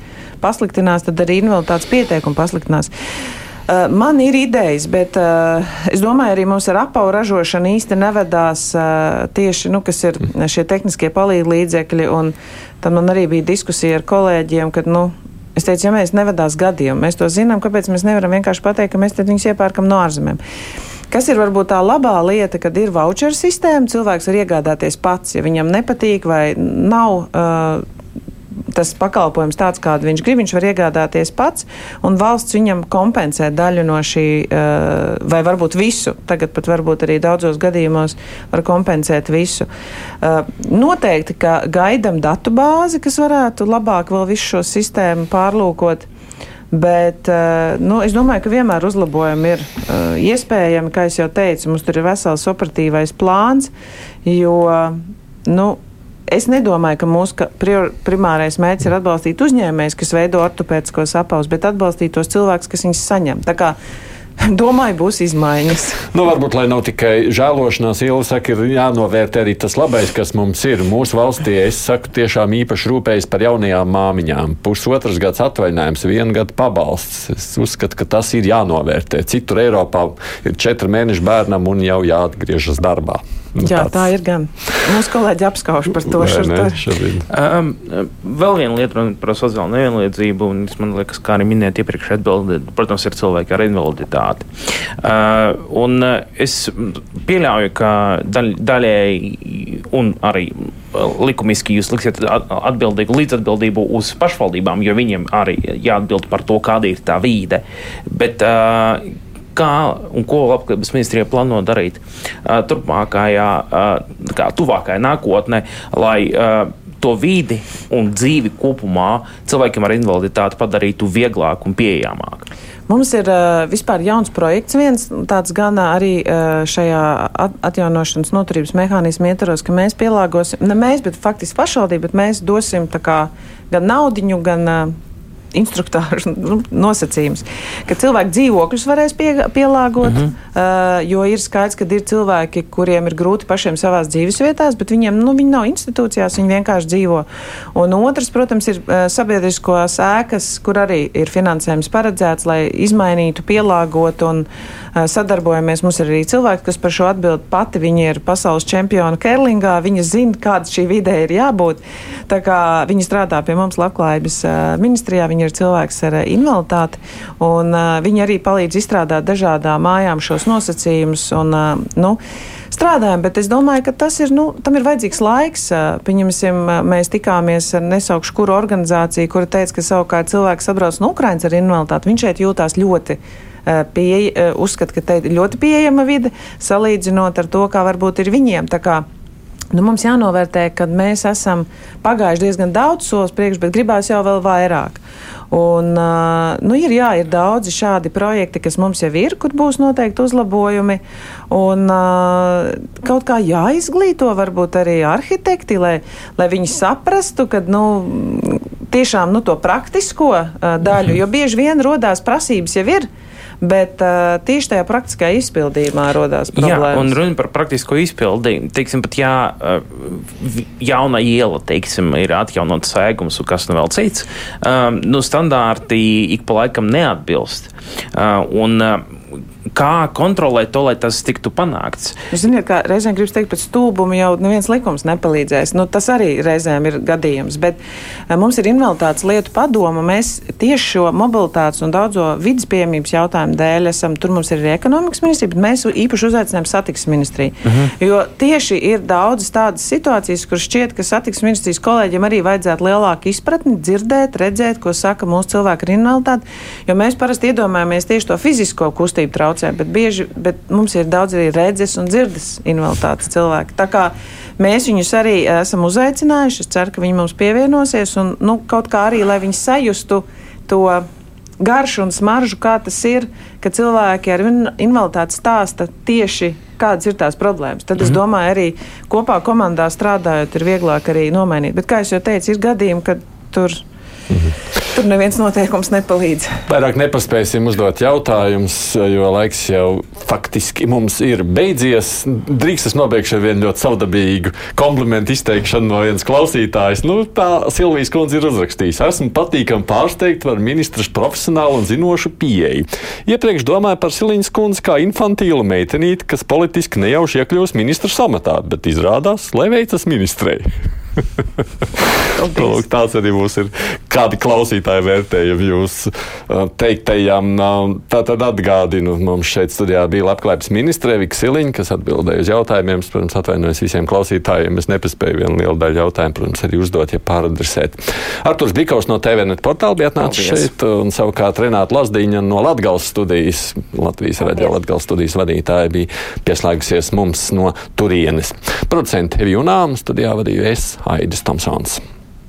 pasliktinās, tad arī invaliditātes pieteikumi pasliktinās. Uh, man ir idejas, bet uh, es domāju, arī mums ar apavu ražošanu īsti nevedās uh, tieši, nu, kas ir šie tehniskie palīdzību līdzekļi. Tad man arī bija diskusija ar kolēģiem, kad, nu, es teicu, ja mēs nevedās gadiem, mēs to zinām, kāpēc mēs nevaram vienkārši pateikt, ka mēs viņus iepērkam no ārzemēm. Kas ir varbūt tā labā lieta, kad ir voucher sistēma, cilvēks var iegādāties pats, ja viņam nepatīk vai nav. Uh, tas pakalpojums tāds, kādu viņš grib, viņš var iegādāties pats, un valsts viņam kompensē daļu no šī, eh, vai varbūt visu. Tagad pat varbūt arī daudzos gadījumos var kompensēt visu. Eh, noteikti, ka gaidam datu bāzi, kas varētu labāk vēl visu šo sistēmu pārlūkot. Bet eh, nu, es domāju, ka vienmēr uzlabojumi ir iespējami. Kā jau teicu, mums tur ir vesels operatīvais plāns, jo nu, Es nedomāju, ka mūsu prior, primārais mērķis ir atbalstīt uzņēmējus, kas veido ortopēdiskos apaus, bet atbalstīt tos cilvēkus, kas viņus saņem. Tā kā [laughs] Domāju, būs izmaiņas. Nu, varbūt, lai nav tikai žēlošanās, Ilga saka, ir jānovērtē arī tas labais, kas mums ir. Mūsu valstī, es saku, tiešām īpaši rūpējas par jaunajām māmiņām. Pusotras gads atvaļinājums, viena gada pabalsts. Es uzskatu, ka tas ir jānovērtē. Citur Eiropā ir četri mēneši bērnam un jau jāatgriežas darbā. Nu, Jā, tāds. tā ir gan. Mūsu kolēģi apskauž par to šodien. Um, vēl viena lieta par sociālo nevienlīdzību, un man liekas, kā arī minēt iepriekš atbildēt, protams, ir cilvēki ar invaliditāti. Uh, un es pieļauju, ka daļ, daļēji un arī likumiski jūs liksiet atbildīgu līdzatbildību uz pašvaldībām, jo viņiem arī jāatbild par to, kāda ir tā vīde. Bet, uh, kā un ko labklājības ministrija plāno darīt turpmākajā, kā tuvākajā nākotnē, lai to vidi un dzīvi kopumā cilvēkiem ar invaliditāti padarītu vieglāku un pieejamāku? Mums ir uh, vispār jauns projekts, viens tāds gan arī uh, šajā at atjaunošanas noturības mehānismu ietvaros, ka mēs pielāgosim, ne mēs, bet faktiski pašvaldība, bet mēs dosim kā, gan naudiņu, gan uh, instruktāru nu, nosacījums, ka cilvēku dzīvokļus varēs pie, pielāgot, mm -hmm. jo ir skaidrs, ka ir cilvēki, kuriem ir grūti pašiem savās dzīvesvietās, bet viņiem nu, viņi nav institūcijās, viņi vienkārši dzīvo. Un otrs, protams, ir uh, sabiedriskos ēkas, kur arī ir finansējums paredzēts, lai izmainītu, pielāgotu un sadarbojamies. Mums ir arī cilvēki, kas par šo atbild pati. Viņi ir pasaules čempioni Kerlingā, viņi zina, kāda šī vidē ir jābūt. Tā kā viņi strādā pie mums labklājības ministrijā. Viņi viņi ir cilvēks ar eh, invaliditāti, un uh, viņi arī palīdz izstrādāt dažādām mājām šos nosacījumus. Un, uh, nu, strādājam, bet es domāju, ka tas ir, nu, tam ir vajadzīgs laiks. Pieņemsim, mēs tikāmies ar nesaukšu kuru organizāciju, kura teica, ka savukārt cilvēks atbrauc no Ukrainas ar invaliditāti. Viņš šeit jūtās ļoti. Pieeja, uzskata, ka te ir ļoti pieejama vide, salīdzinot ar to, kā varbūt ir viņiem. Tā kā Nu, mums jānovērtē, ka mēs esam pagājuši diezgan daudz solis priekš, bet gribās jau vēl vairāk. Un, nu, ir, jā, ir daudzi šādi projekti, kas mums jau ir, kur būs noteikti uzlabojumi. Un, kaut kā jāizglīto varbūt arī arhitekti, lai, lai viņi saprastu, ka nu, tiešām nu, to praktisko daļu, jo bieži vien rodās prasības jau ir bet uh, tieši tajā praktiskajā izpildījumā rodās problēmas. Jā, un runa par praktisko izpildījumu. Teiksim, pat jā, jauna iela, teiksim, ir atjaunots sēgums un kas nu vēl cits, um, nu, standārti ik pa laikam neatbilst. Uh, un, uh, kā kontrolēt to, lai tas tiktu panākts. Ziniet, kā reizēm gribas teikt, pēc stūbuma jau neviens likums nepalīdzēs. Nu, tas arī reizēm ir gadījums, bet eh, mums ir invaliditātes lietu padoma. Mēs tieši šo mobilitātes un daudzo vidas piemības jautājumu dēļ esam, tur mums ir arī ekonomikas ministrija, bet mēs īpaši uzaicinājām satiksmes ministriju. Uh mhm. -huh. Jo tieši ir daudzas tādas situācijas, kur šķiet, ka satiksmes ministrijas kolēģiem arī vajadzētu lielāku izpratni, dzirdēt, redzēt, ko saka mūsu cilvēki ar invaliditāti, jo mēs parasti iedomājamies tieši to fizisko kustību traucējumu traucē, bet, bieži, bet mums ir daudz arī redzes un dzirdes invaliditātes cilvēki. Tā kā mēs viņus arī esam uzaicinājuši, es ceru, ka viņi mums pievienosies un nu, kaut kā arī, lai viņi sajustu to garšu un smaržu, kā tas ir, ka cilvēki ar invaliditāti stāsta tieši kādas ir tās problēmas. Tad mm -hmm. es mhm. domāju, arī kopā komandā strādājot, ir vieglāk arī nomainīt. Bet, kā jau teicu, ir gadījumi, kad tur. Mm -hmm. Tur neviens noteikums nepalīdz. Vairāk nepaspēsim uzdot jautājumus, jo laiks jau faktiski mums ir beidzies. Drīkst es nobeigšu ar vienu ļoti savdabīgu komplimentu izteikšanu no vienas klausītājas. Nu, tā Silvijas kundze ir uzrakstījusi. Esmu patīkami pārsteigta par ministras profesionālu un zinošu pieeju. Iepriekš domāju par Siliņas kundzi kā infantīlu meitenīti, kas politiski nejauši iekļūst ministra samatā, bet izrādās, lai veicas ministrei. Lūk, tāds arī mums ir kādi klausītāji vērtējumi jūs teiktajam. Tā tad atgādinu, mums šeit studijā bija labklājības ministre Vika Siliņa, kas atbildēja uz jautājumiem. Protams, atvainojos visiem klausītājiem. Es nepaspēju vienu lielu daļu jautājumu, protams, arī uzdot, ja pāradresēt. Arturs Bikaus no TVNet portāla bija atnācis šeit, un savukārt Renāta Lasdiņa no Latgales studijas, Latvijas radio Latgales studijas vadītāja bija pieslēgusies mums no turienes. Producenti Evijunām studijā vadīju es. Aidis Tomsons.